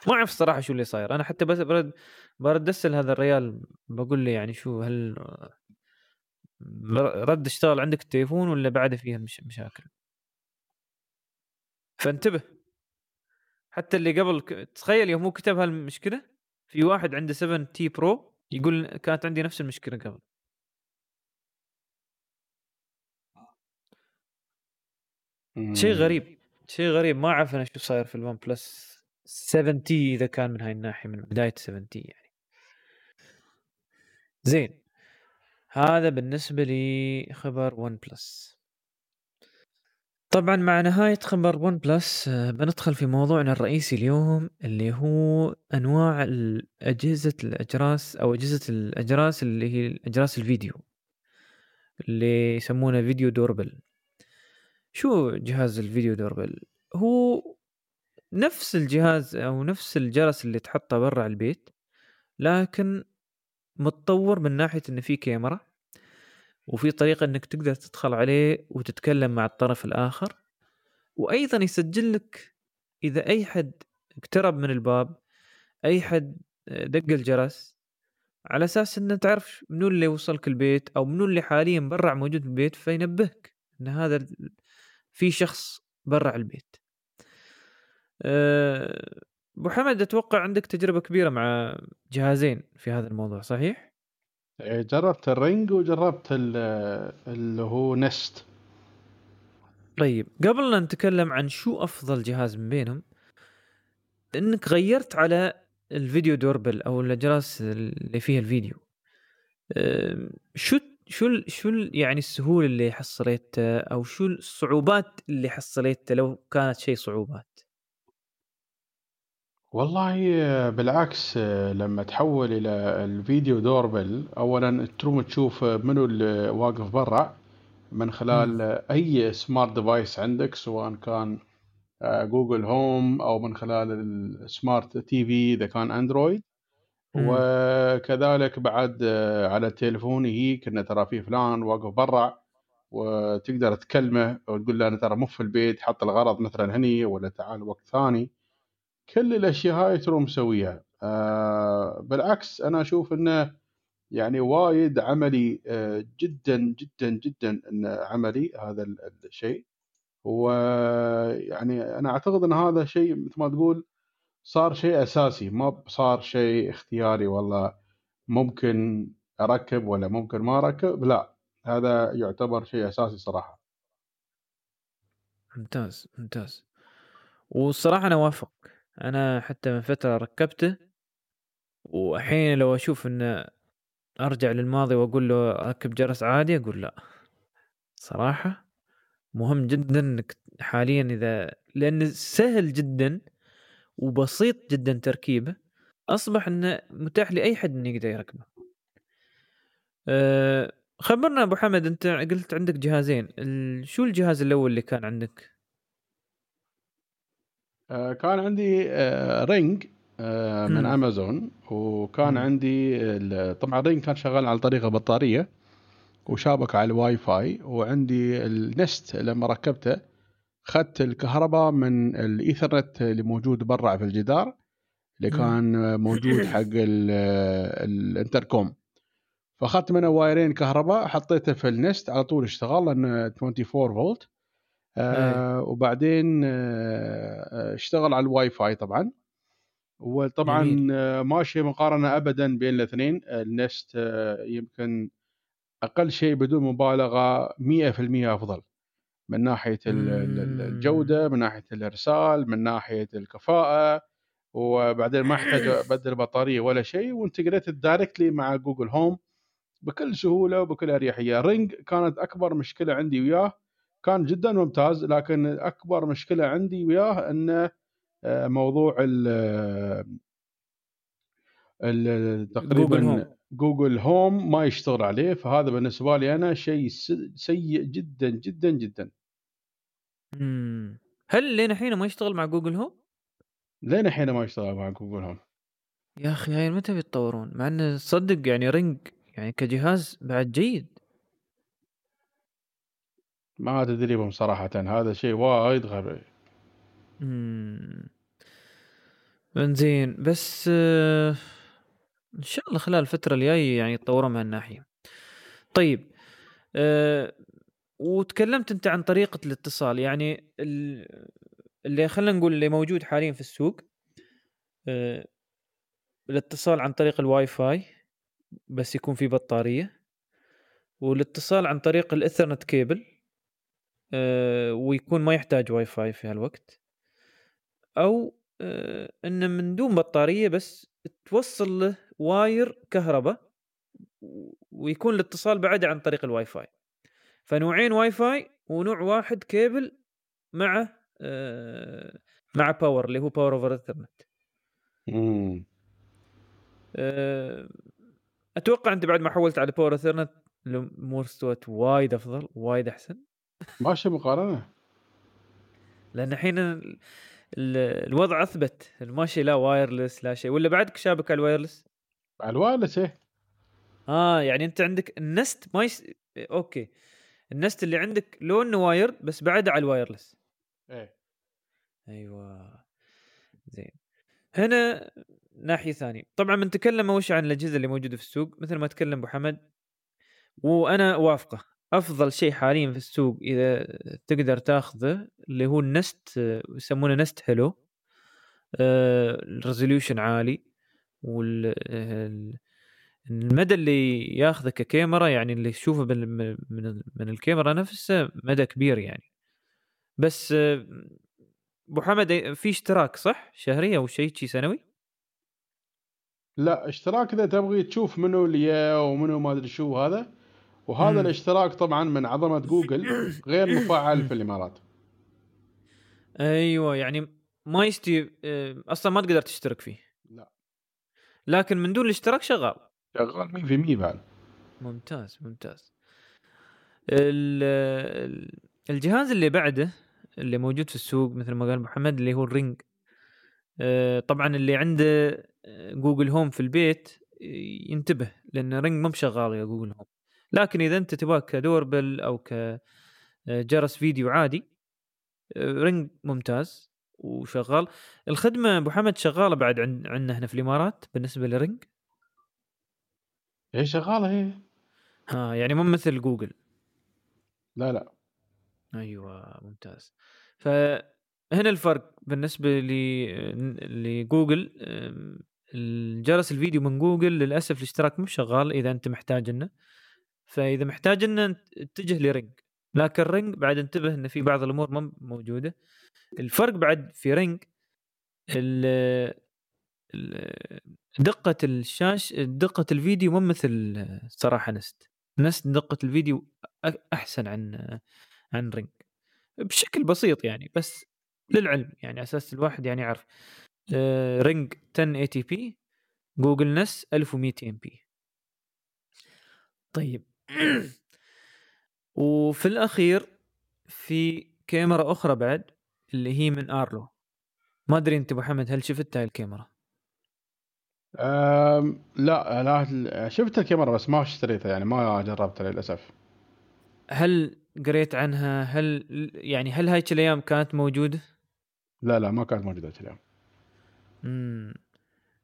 ما أعرف الصراحة شو اللي صاير. أنا حتى بس برد برد اسال هذا الريال بقول له يعني شو هل رد اشتغل عندك التليفون ولا بعد فيها مش مشاكل؟ فانتبه. حتى اللي قبل تخيل يوم هو كتب هالمشكلة في واحد عنده 7 T Pro يقول كانت عندي نفس المشكلة قبل. شيء غريب شيء غريب. ما أعرف أنا شو صاير في ال OnePlus 7T إذا كان من هاي الناحية من بداية 7T يعني. زين. هذا بالنسبة لي خبر OnePlus طبعا مع نهاية خبر OnePlus آه، بندخل في موضوعنا الرئيسي اليوم اللي هو أنواع أجهزة الأجراس أو أجهزة الأجراس اللي هي أجراس الفيديو اللي يسمونه فيديو دوربل. شو جهاز الفيديو دوربل؟ هو نفس الجهاز أو نفس الجرس اللي تحطه برا البيت لكن متطور من ناحية انه في كاميرا وفي طريقة إنك تقدر تدخل عليه وتتكلم مع الطرف الآخر وأيضا يسجل لك إذا أي حد اقترب من الباب أي حد دق الجرس على أساس ان تعرف منو اللي وصلك البيت أو منو اللي حاليا برع موجود البيت فينبهك إن هذا في شخص برع البيت. أه، ابو حمد أتوقع عندك تجربة كبيرة مع جهازين في هذا الموضوع صحيح؟ إيه، جربت الرينج وجربت اللي هو نست. طيب قبل لا نتكلم عن شو أفضل جهاز من بينهم إنك غيرت على ال video doorbell أو الأجراس اللي فيها الفيديو. شو شو شو يعني السهولة اللي حصلتها أو شو الصعوبات اللي حصلتها لو كانت شيء صعوبات؟ والله بالعكس لما تحول إلى ال video doorbell اولا تروم تشوف منو اللي واقف برا من خلال م. any smart device عندك سواء كان Google Home أو من خلال ال smart TV إذا كان Android وكذلك بعد آه، على التليفون يجيك انه ترى في فلان واقف برا وتقدر تكلمه وتقول له أنا ترى مو في البيت حط الغرض مثلا هني ولا تعال وقت ثاني. كل الأشياء هاي تروم مسويها. آه بالعكس أنا أشوف إنه يعني وايد عملي آه جدا جدا جدا انه عملي هذا الشيء. ويعني أنا أعتقد إن هذا شيء مثل ما تقول صار شيء أساسي. ما صار شيء اختياري والله ممكن أركب ولا ممكن ما أركب. لا هذا يعتبر شيء أساسي صراحة. ممتاز ممتاز. والصراحة أنا وافق أنا حتى من فترة ركبته واحيانا لو أشوف انه أرجع للماضي وأقول له أركب جرس عادي أقول لا صراحة مهم جدا إنك حاليا إذا لأن سهل جدا وبسيط جدا تركيبه أصبح إنه متاح لأي حد إنه يقدر يركبه. أه خبرنا أبو حمد أنت قلت عندك جهازين شو الجهاز الأول اللي كان عندك؟ أه كان عندي أه رينج أه من أمازون وكان م. عندي طبعا Ring كان شغال على طريقة بطارية وشابك على الواي فاي وعندي ال Nest لما ركبته اخذت الكهرباء من الايثرنت اللي موجود برا في الجدار اللي كان موجود حق الانتركوم. فأخذت منه wire ين كهرباء حطيته في ال Nest على طول اشتغل لأنه 24 فولت آه وبعدين آه اشتغل على الواي فاي طبعا. وطبعا آه ماشي مقارنة ابدا بين الاثنين. ال Nest آه يمكن أقل شيء بدون مبالغة 100% أفضل. من ناحية الجودة من ناحية الإرسال من ناحية الكفاءة. وبعدين ما أحتاج أبدل بطارية ولا شيء. وانتقلت directly مع Google Home بكل سهولة وبكل أريحية. Ring كانت أكبر مشكلة عندي وياه. كان جدا ممتاز لكن أكبر مشكلة عندي وياه إنه آه، موضوع ال تقريبا Google Home. ما يشتغل عليه فهذا بالنسبة لي أنا شيء سيء جدا جدا جدا. هل لين الحين ما يشتغل مع Google Home؟ لين الحين ما يشتغل مع Google Home. يا أخي هاي متى بيتطورون؟ مع إنه تصدق يعني Ring يعني كجهاز بعد جيد. ما تدري بهم صراحة هذا شيء وايد غبي. انزين بس آه إن شاء الله خلال الفترة الجاية يعني يتطورون من هالناحية. طيب أه وتكلمت أنت عن طريقة الاتصال يعني اللي خلينا نقول اللي موجود حاليا في السوق أه الاتصال عن طريق الواي فاي بس يكون في بطارية والاتصال عن طريق ال Ethernet cable. ويكون ما يحتاج واي فاي في هالوقت. أو أه إنه من دون بطارية بس توصل له wire كهرباء ويكون الاتصال بعد عن طريق الواي فاي فنوعين واي فاي ونوع واحد كيبل مع آه مع power اللي هو Power over Ethernet أتوقع أنت بعد ما حولت على power Ethernet الأمور استوت وايد أفضل وايد أحسن. ماشي مقارنة. لأن الحين الوضع أثبت. ماشي لا wireless لا شيء ولا بعدك شابك على ال wireless؟ على ال wireless إيه. آه يعني أنت عندك ال Nest ما يس... okay. ال Nest اللي عندك لو إنه wired بس بعد على ال wireless. إيه. أيوه. زين. هنا ناحية ثانية. طبعا بنتكلم أول شيء عن الأجهزة اللي موجودة في السوق. مثل ما تكلم أبو حمد. وأنا وافقة. أفضل شيء حاليا في السوق إذا تقدر تاخذه اللي هو النست يسمونه نست هيلو. الريزوليوشن عالي وال المدى اللي ياخذه ككاميرا يعني اللي تشوفه من من الكاميرا نفسها مدى كبير يعني. بس أبو حمد في اشتراك صح؟ شهري أو شيء شيء سنوي؟ لا اشتراك إذا تبغي تشوف منو اللي ومنو ما أدري شو هذا وهذا مم. الاشتراك طبعا من عظمة جوجل غير مفعل في الإمارات. أيوه يعني ما يستي آه، أصلا ما تقدر تشترك فيه. لا. لكن من دون الاشتراك شغال. شغال 100% بعد. ممتاز ممتاز. الجهاز اللي بعده اللي موجود في السوق مثل ما قال محمد اللي هو ال Ring. آه، طبعا اللي عنده آه، Google Home في البيت ينتبه لأن Ring ما شغال ويا Google Home. لكن إذا أنت تبغى ك doorbell أو كجرس فيديو عادي Ring ممتاز وشغال. الخدمة أبو حمد شغالة بعد عندنا هنا في الإمارات بالنسبة ل Ring. هي شغالة هي ها يعني مو مثل جوجل. لا لا. أيوه ممتاز. فهنا الفرق بالنسبة لجوجل. الجرس الفيديو من جوجل للأسف الاشتراك مو شغال إذا أنت محتاج إنه. فإذا محتاج انه اتجه ل Ring لكن Ring بعد انتبه انه في بعض الأمور ما موجودة. الفرق بعد في Ring دقة الشاش دقة الفيديو مو مثل صراحة Nest. Nest دقة الفيديو أحسن عن عن Ring بشكل بسيط يعني بس للعلم يعني أساس الواحد يعني يعرف. Ring 1080 p Google Nest 1200 p. طيب. وفي الأخير في كاميرا أخرى بعد اللي هي من Arlo. ما أدري أنت أبو حمد هل شفت هاي الكاميرا؟ أم لا لا شفت الكاميرا بس ما اشتريتها يعني ما جربتها للأسف. هل قريت عنها؟ هل يعني هل هاي الأيام كانت موجودة؟ لا لا ما كانت موجودة هاي الأيام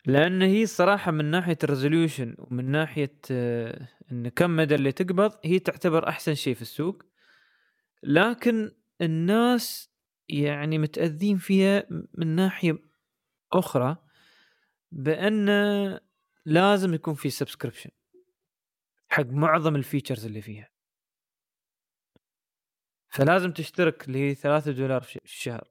لأن هي الصراحه من ناحية ال resolution ومن ناحية آه، إن كم مدى اللي تقبض هي تعتبر أحسن شيء في السوق. لكن الناس يعني متأذين فيها من ناحية أخرى بأن لازم يكون في subscription حق معظم ال features اللي فيها. فلازم تشترك اللي هي 3 دولار في الشهر.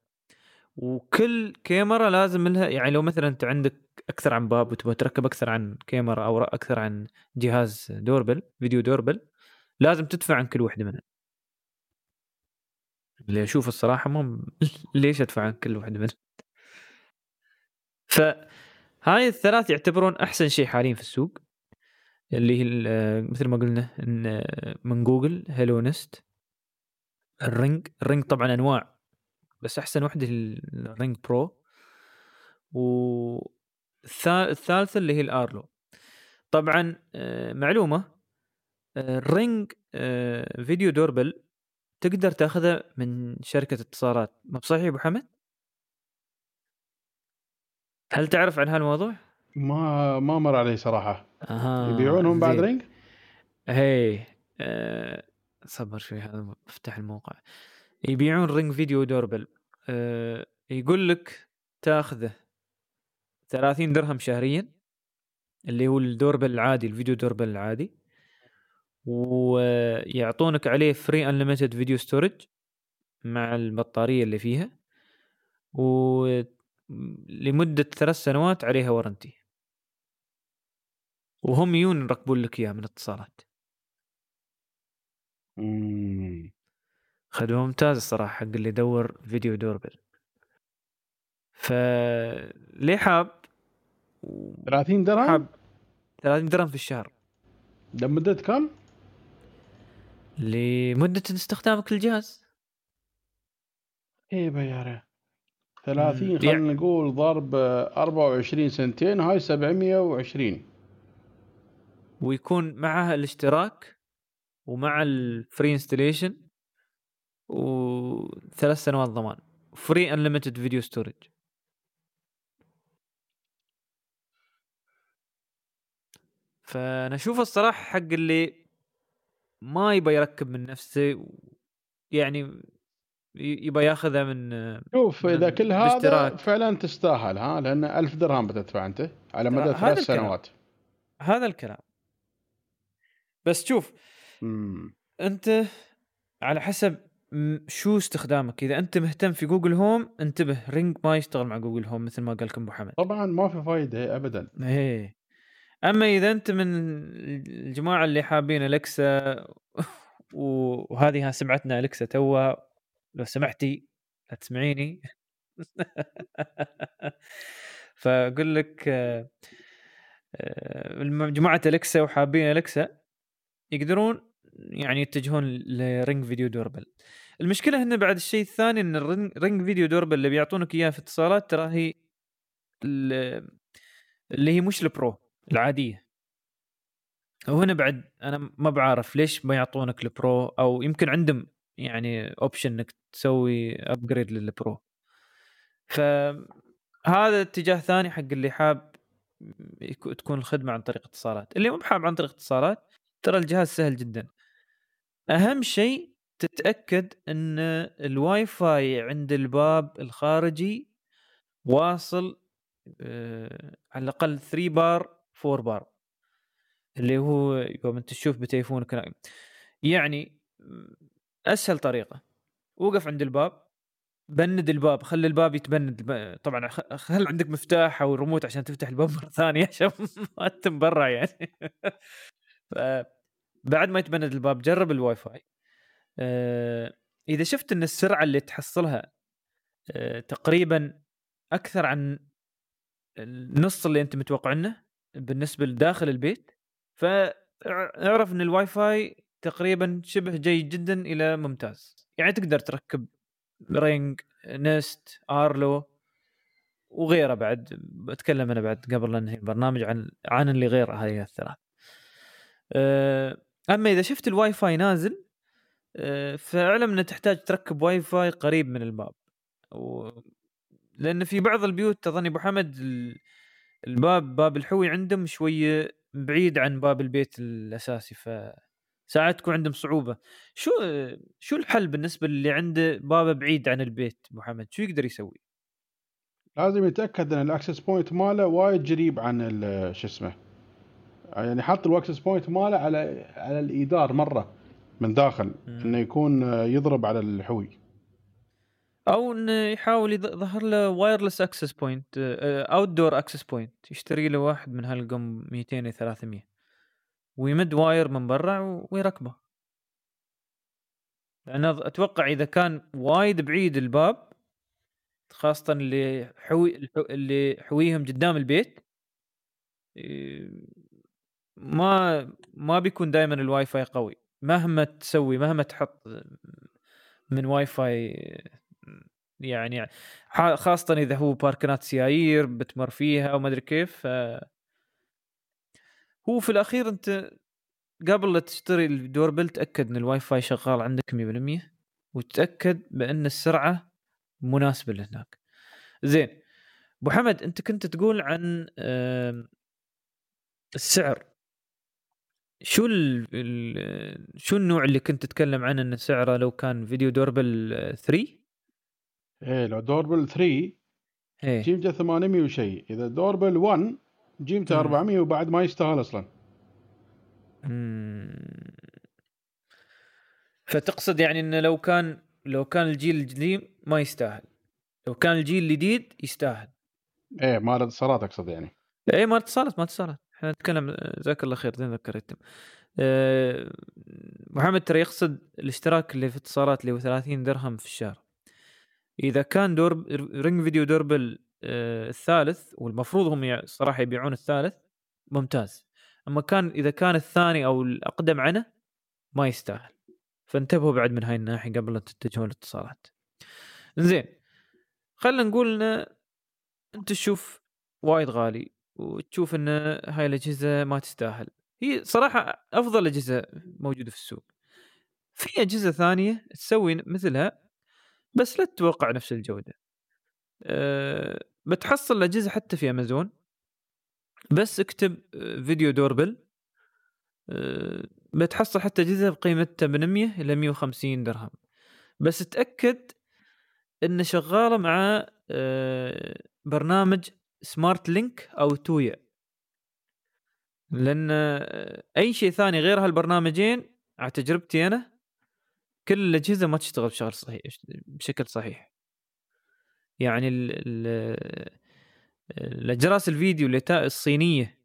وكل كاميرا لازم لها يعني لو مثلا أنت عندك أكثر عن باب وتبغى تركب أكثر عن كاميرا أو أكثر عن جهاز doorbell video doorbell لازم تدفع عن كل وحدة منها. اللي أشوف الصراحة ما ليش أدفع عن كل وحدة منها؟ فهاي الثلاث يعتبرون أحسن شيء حاليا في السوق اللي هي مثل ما قلنا إن من Google Hello Nest ال Ring ال Ring طبعا أنواع بس أحسن وحده ال Ring Pro. والثالثه اللي هي ال Arlo. طبعا آه، معلومة آه، ال Ring آه، video doorbell تقدر تاخذه من شركة اتصالات. ما بصحيح أبو حمد؟ هل تعرف عن هالموضوع؟ ما ما مر علي صراحة. آه يبيعونهم بعد Ring؟ هي آه صبر شوي هذا بفتح الموقع. يبيعون Ring video doorbell. أه يقول لك تاخذه 30 درهم شهريا اللي هو ال doorbell العادي ال video doorbell العادي ويعطونك عليه free unlimited video storage مع البطارية اللي فيها ولمده ثلاث سنوات عليها warranty وهم يون يركبون لك إياه من اتصالات. خدمه ممتازه الصراحة حق اللي يدور فيديو دوربل. فليه حاب؟ 30 درهم؟ حاب 30 درهم في الشهر. لمدة كم؟ لمدة استخدامك للجهاز. إيه بياره 30 خلينا نقول ضرب 24 سنتين هاي 720 ويكون معها الاشتراك ومع ال free installation. وثلاث سنوات ضمان free unlimited video storage فانا أشوف الصراحة حق اللي ما يبى يركب من نفسه يعني يبى ياخذها من شوف من إذا كل هذا الاشتراك. فعلا تستاهل ها لأن ألف درهم بتدفع أنت على مدى ثلاث. سنوات هذا الكلام بس شوف مم. أنت على حسب شو استخدامك؟ إذا أنت مهتم في Google Home انتبه Ring ما يشتغل مع Google Home مثل ما قال لكم أبو حمد. طبعا ما في فايدة ابدا. إيه. أما إذا أنت من الجماعة اللي حابين Alexa وهذه سمعتنا Alexa توا لو سمحتي لا تسمعيني. فأقول لك آه، آه، جماعة Alexa وحابين Alexa يقدرون يعني يتجهون ل Ring video doorbell. المشكلة هنا بعد الشيء الثاني إن ال Ring Ring video doorbell اللي بيعطونك إياه في اتصالات ترى هي ال- اللي هي مش ال Pro العادية. وهنا بعد أنا ما بعرف ليش ما يعطونك ال Pro أو يمكن عندهم يعني option إنك تسوي upgrade لل Pro. فهذا اتجاه ثاني حق اللي حاب تكون الخدمة عن طريق اتصالات. اللي مو بحاب عن طريق اتصالات ترى الجهاز سهل جدا. أهم شيء تتأكد إن الواي فاي عند الباب الخارجي واصل آه، على الأقل 3 بار 4 بار اللي هو يوم أنت تشوف بتليفونك. يعني أسهل طريقة وقف عند الباب بند الباب خلي الباب يتبند. طبعا خل عندك مفتاح أو ريموت عشان تفتح الباب مرة ثانية عشان ما تتم برا يعني. ف- بعد ما يتبند الباب جرب الواي فاي آه، إذا شفت إن السرعة اللي تحصلها آه، تقريبا أكثر عن النص اللي أنت متوقعنه بالنسبة لداخل البيت فاعرف إن الواي فاي تقريبا شبه جيد جدا إلى ممتاز. يعني تقدر تركب Ring Nest Arlo وغيره بعد. بتكلم أنا بعد قبل لا ننهي البرنامج عن عن اللي غير هذه الثلاث. أه، أما إذا شفت الواي فاي نازل أه، فاعلم ان تحتاج تركب واي فاي قريب من الباب. و... لأن في بعض البيوت تظني أبو حمد ال- الباب باب الحوي عندهم شوية بعيد عن باب البيت الأساسي ف ساعات تكون عندهم صعوبة. شو شو الحل بالنسبة اللي عنده بابه بعيد عن البيت أبو حمد؟ شو يقدر يسوي؟ لازم يتأكد إن ال access point ماله وايد قريب عن شو اسمه يعني حط ال access point ماله على على اليدار مرة من داخل مم. إنه يكون يضرب على الحوي. أو إنه يحاول يظ- يظهر له wireless access point outdoor access point يشتري له واحد من هال gum 200 ل 300 ويمد wire من برا ويركبه. لأن أتوقع إذا كان وايد بعيد الباب خاصة اللي حوي اللي حويهم قدام البيت ما ما بيكون دائما الواي فاي قوي مهما تسوي مهما تحط من واي فاي يعني خاصة إذا هو باركنات سيايير بتمر فيها وما أدري كيف. هو في الأخير أنت قبل لا تشتري ال doorbell تأكد أن الواي فاي شغال عندك 100% وتأكد بأن السرعة مناسبة لهناك زين أبو حمد أنت كنت تقول عن السعر شو ال... ال... شو النوع اللي كنت تتكلم عنه إن سعره لو كان فيديو دوربل 3 إيه لو دوربل 3 إيه. جيمته 800 وشيء. إذا دوربل 1 جيمته مم. 400 وبعد ما يستاهل أصلا. مم. فتقصد يعني إنه لو كان لو كان الجيل القديم ما يستاهل. لو كان الجيل الجديد يستاهل. إيه مال الاتصالات أقصد يعني. اي مال اتصالات مال اتصالات إحنا نتكلم جزاك الله خير زين ذكرتم أه محمد ترى يقصد الاشتراك اللي في اتصالات اللي هو 30 درهم في الشهر. إذا كان دور Ring video doorbell أه الثالث والمفروض هم صراحة يبيعون الثالث ممتاز. أما كان إذا كان الثاني أو الأقدم عنه ما يستاهل. فانتبهوا بعد من هاي الناحية قبل لا تتجهون للاتصالات زين خلينا نقول إن أنت تشوف وايد غالي. وتشوف إن هاي الأجهزة ما تستاهل. هي صراحة أفضل أجهزة موجودة في السوق. في أجهزة ثانية تسوي مثلها بس لا تتوقع نفس الجودة. أه بتحصل الأجهزة حتى في أمازون. بس اكتب آه، فيديو دوربل. أه بتحصل حتى أجهزة بقيمة 800 إلى 150 درهم. بس تأكد انه شغالة مع أه برنامج سمارت لينك أو تويا. لأن آه، أي شيء ثاني غير هالبرنامجين على تجربتي أنا كل الأجهزة ما تشتغل بشغل صحيح بشكل صحيح. يعني ال ال الأجراس الفيديو اللي الصينية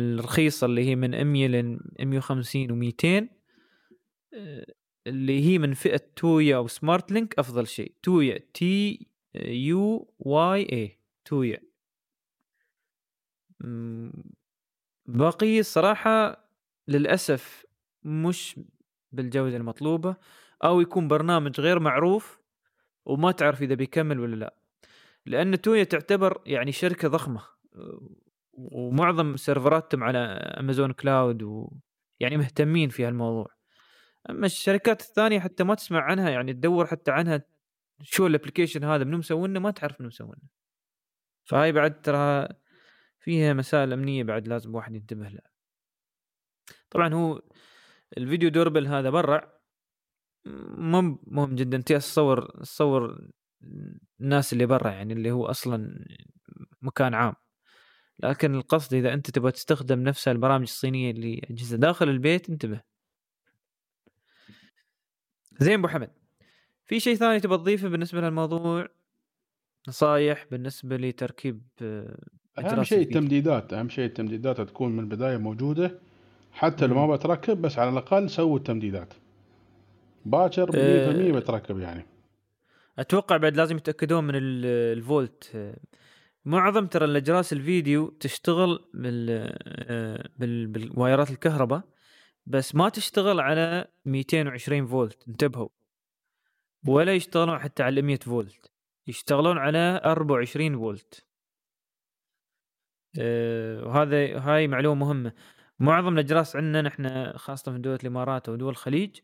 الرخيصة اللي هي من 100 ل 150 و200 اللي هي من فئة Tuya أو Smart Link أفضل شيء. Tuya T U Y A Tuya. باقي الصراحه للأسف مش بالجودة المطلوبة أو يكون برنامج غير معروف وما تعرف إذا بيكمل ولا لا. لأن Tuya تعتبر يعني شركة ضخمة ومعظم سيرفراتهم على Amazon cloud ويعني مهتمين في هالموضوع. أما الشركات الثانية حتى ما تسمع عنها يعني تدور حتى عنها شو ال application هذا منو مسوينه؟ ما تعرف منو مسوينه. فهاي بعد ترى فيها مسائل أمنية بعد لازم واحد ينتبه لها. طبعا هو ال video doorbell هذا برع مو مهم جدا أنت تصور تصور الناس اللي برا يعني اللي هو أصلا مكان عام. لكن القصد إذا أنت تبغى تستخدم نفس البرامج الصينية اللي أجهزة داخل البيت انتبه. زين أبو حمد في شيء ثاني تبغى تضيفه بالنسبة للموضوع؟ نصايح بالنسبة لتركيب أهم شيء التمديدات أهم شيء التمديدات تكون من البداية موجودة. حتى لو ما بتركب بس على الأقل سووا التمديدات. باكر 100% أه بتركب يعني. أتوقع بعد لازم يتأكدون من الفولت. معظم ترى الاجراس الفيديو تشتغل بال بال بالوايرات الكهرباء بس ما تشتغل على 220 فولت. انتبهوا. ولا يشتغلون حتى على 100 فولت. يشتغلون على 24 فولت. وهذا أه هاي معلومة مهمة. معظم الأجراس عندنا نحن خاصة في دول الإمارات ودول الخليج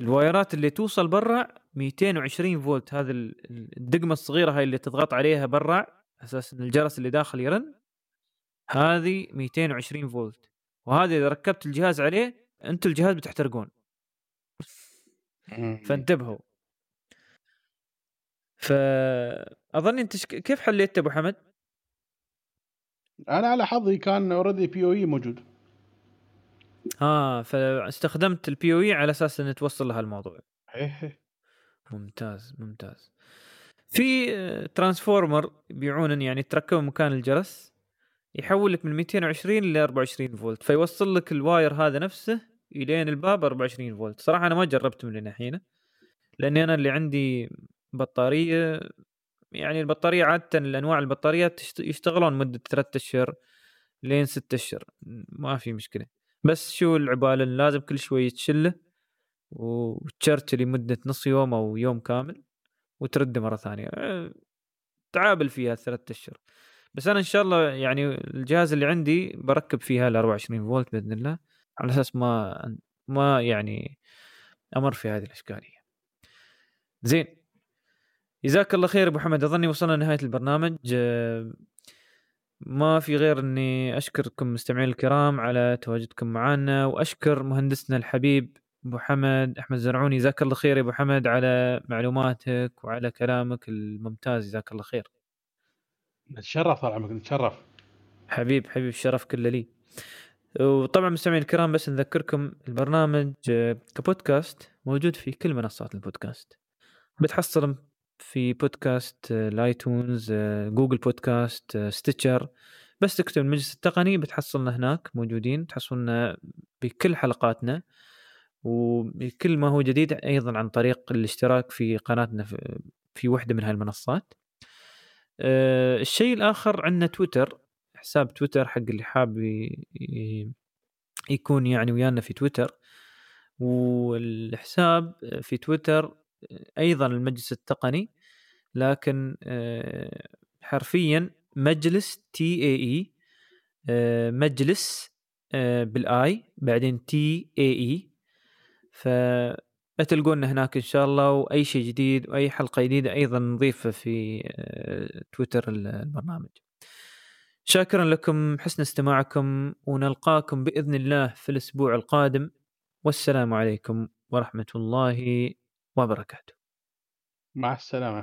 الوايرات اللي توصل برا 220 فولت. هذه الدقمة الصغيرة هاي اللي تضغط عليها برا أساس إن الجرس اللي داخل يرن هذه 220 فولت. وهذه إذا ركبت الجهاز عليه أنت والجهاز بتحترقون. فانتبهوا. فاظن أنت كيف حليت أبو حمد؟ أنا على حظي كان already PoE موجود. آه فاستخدمت ال PoE على أساس انه توصل لها الموضوع إيه. ممتاز ممتاز. في transformer يبيعون يعني تركبه مكان الجرس يحول لك من 220 ل 24 فولت فيوصل لك ال wire هذا نفسه إلين الباب 24 فولت. صراحة أنا ما جربته من الحين لأني أنا اللي عندي بطارية يعني البطارية عادة الأنواع البطاريات يشتغلون مدة ثلاثة أشهر لين ستة أشهر. ما في مشكلة. بس شو العبالة؟ لازم كل شوي تشله وتشرت لمدة نص يوم أو يوم كامل وترده مرة ثانية. تعابل فيها ثلاثة أشهر. بس أنا إن شاء الله يعني الجهاز اللي عندي بركب فيها ال 24 فولت بإذن الله. على أساس ما ما يعني أمر في هذه الأشكالية. زين. جزاك الله خير أبو حمد. أظني وصلنا لنهاية البرنامج. ما في غير إني أشكركم مستمعين الكرام على تواجدكم معنا وأشكر مهندسنا الحبيب أبو حمد. أحمد زرعوني جزاك الله خير يا أبو حمد على معلوماتك وعلى كلامك الممتاز. جزاك الله خير. نتشرف طال عمرك نتشرف. حبيب حبيب الشرف كله لي. وطبعا مستمعين الكرام بس نذكركم البرنامج كبودكاست موجود في كل منصات البودكاست. بتحصل في بودكاست ال iTunes Google Podcast Stitcher. بس تكتب المجلس التقني بتحصلنا هناك موجودين تحصلنا بكل حلقاتنا وكل ما هو جديد أيضا عن طريق الاشتراك في قناتنا في, وحدة من هالمنصات. الشيء الآخر عندنا تويتر حساب تويتر حق اللي حاب يكون يعني ويانا في تويتر. والحساب في تويتر أيضا المجلس التقني لكن أه حرفيا مجلس T E E مجلس آه، بال I بعدين T E E فتلقونا هناك إن شاء الله وأي شيء جديد وأي حلقة جديدة أيضا نضيفة في آه، تويتر البرنامج. شاكرا لكم حسن استماعكم ونلقاكم بإذن الله في الأسبوع القادم والسلام عليكم ورحمة الله وبركاته. مع السلامة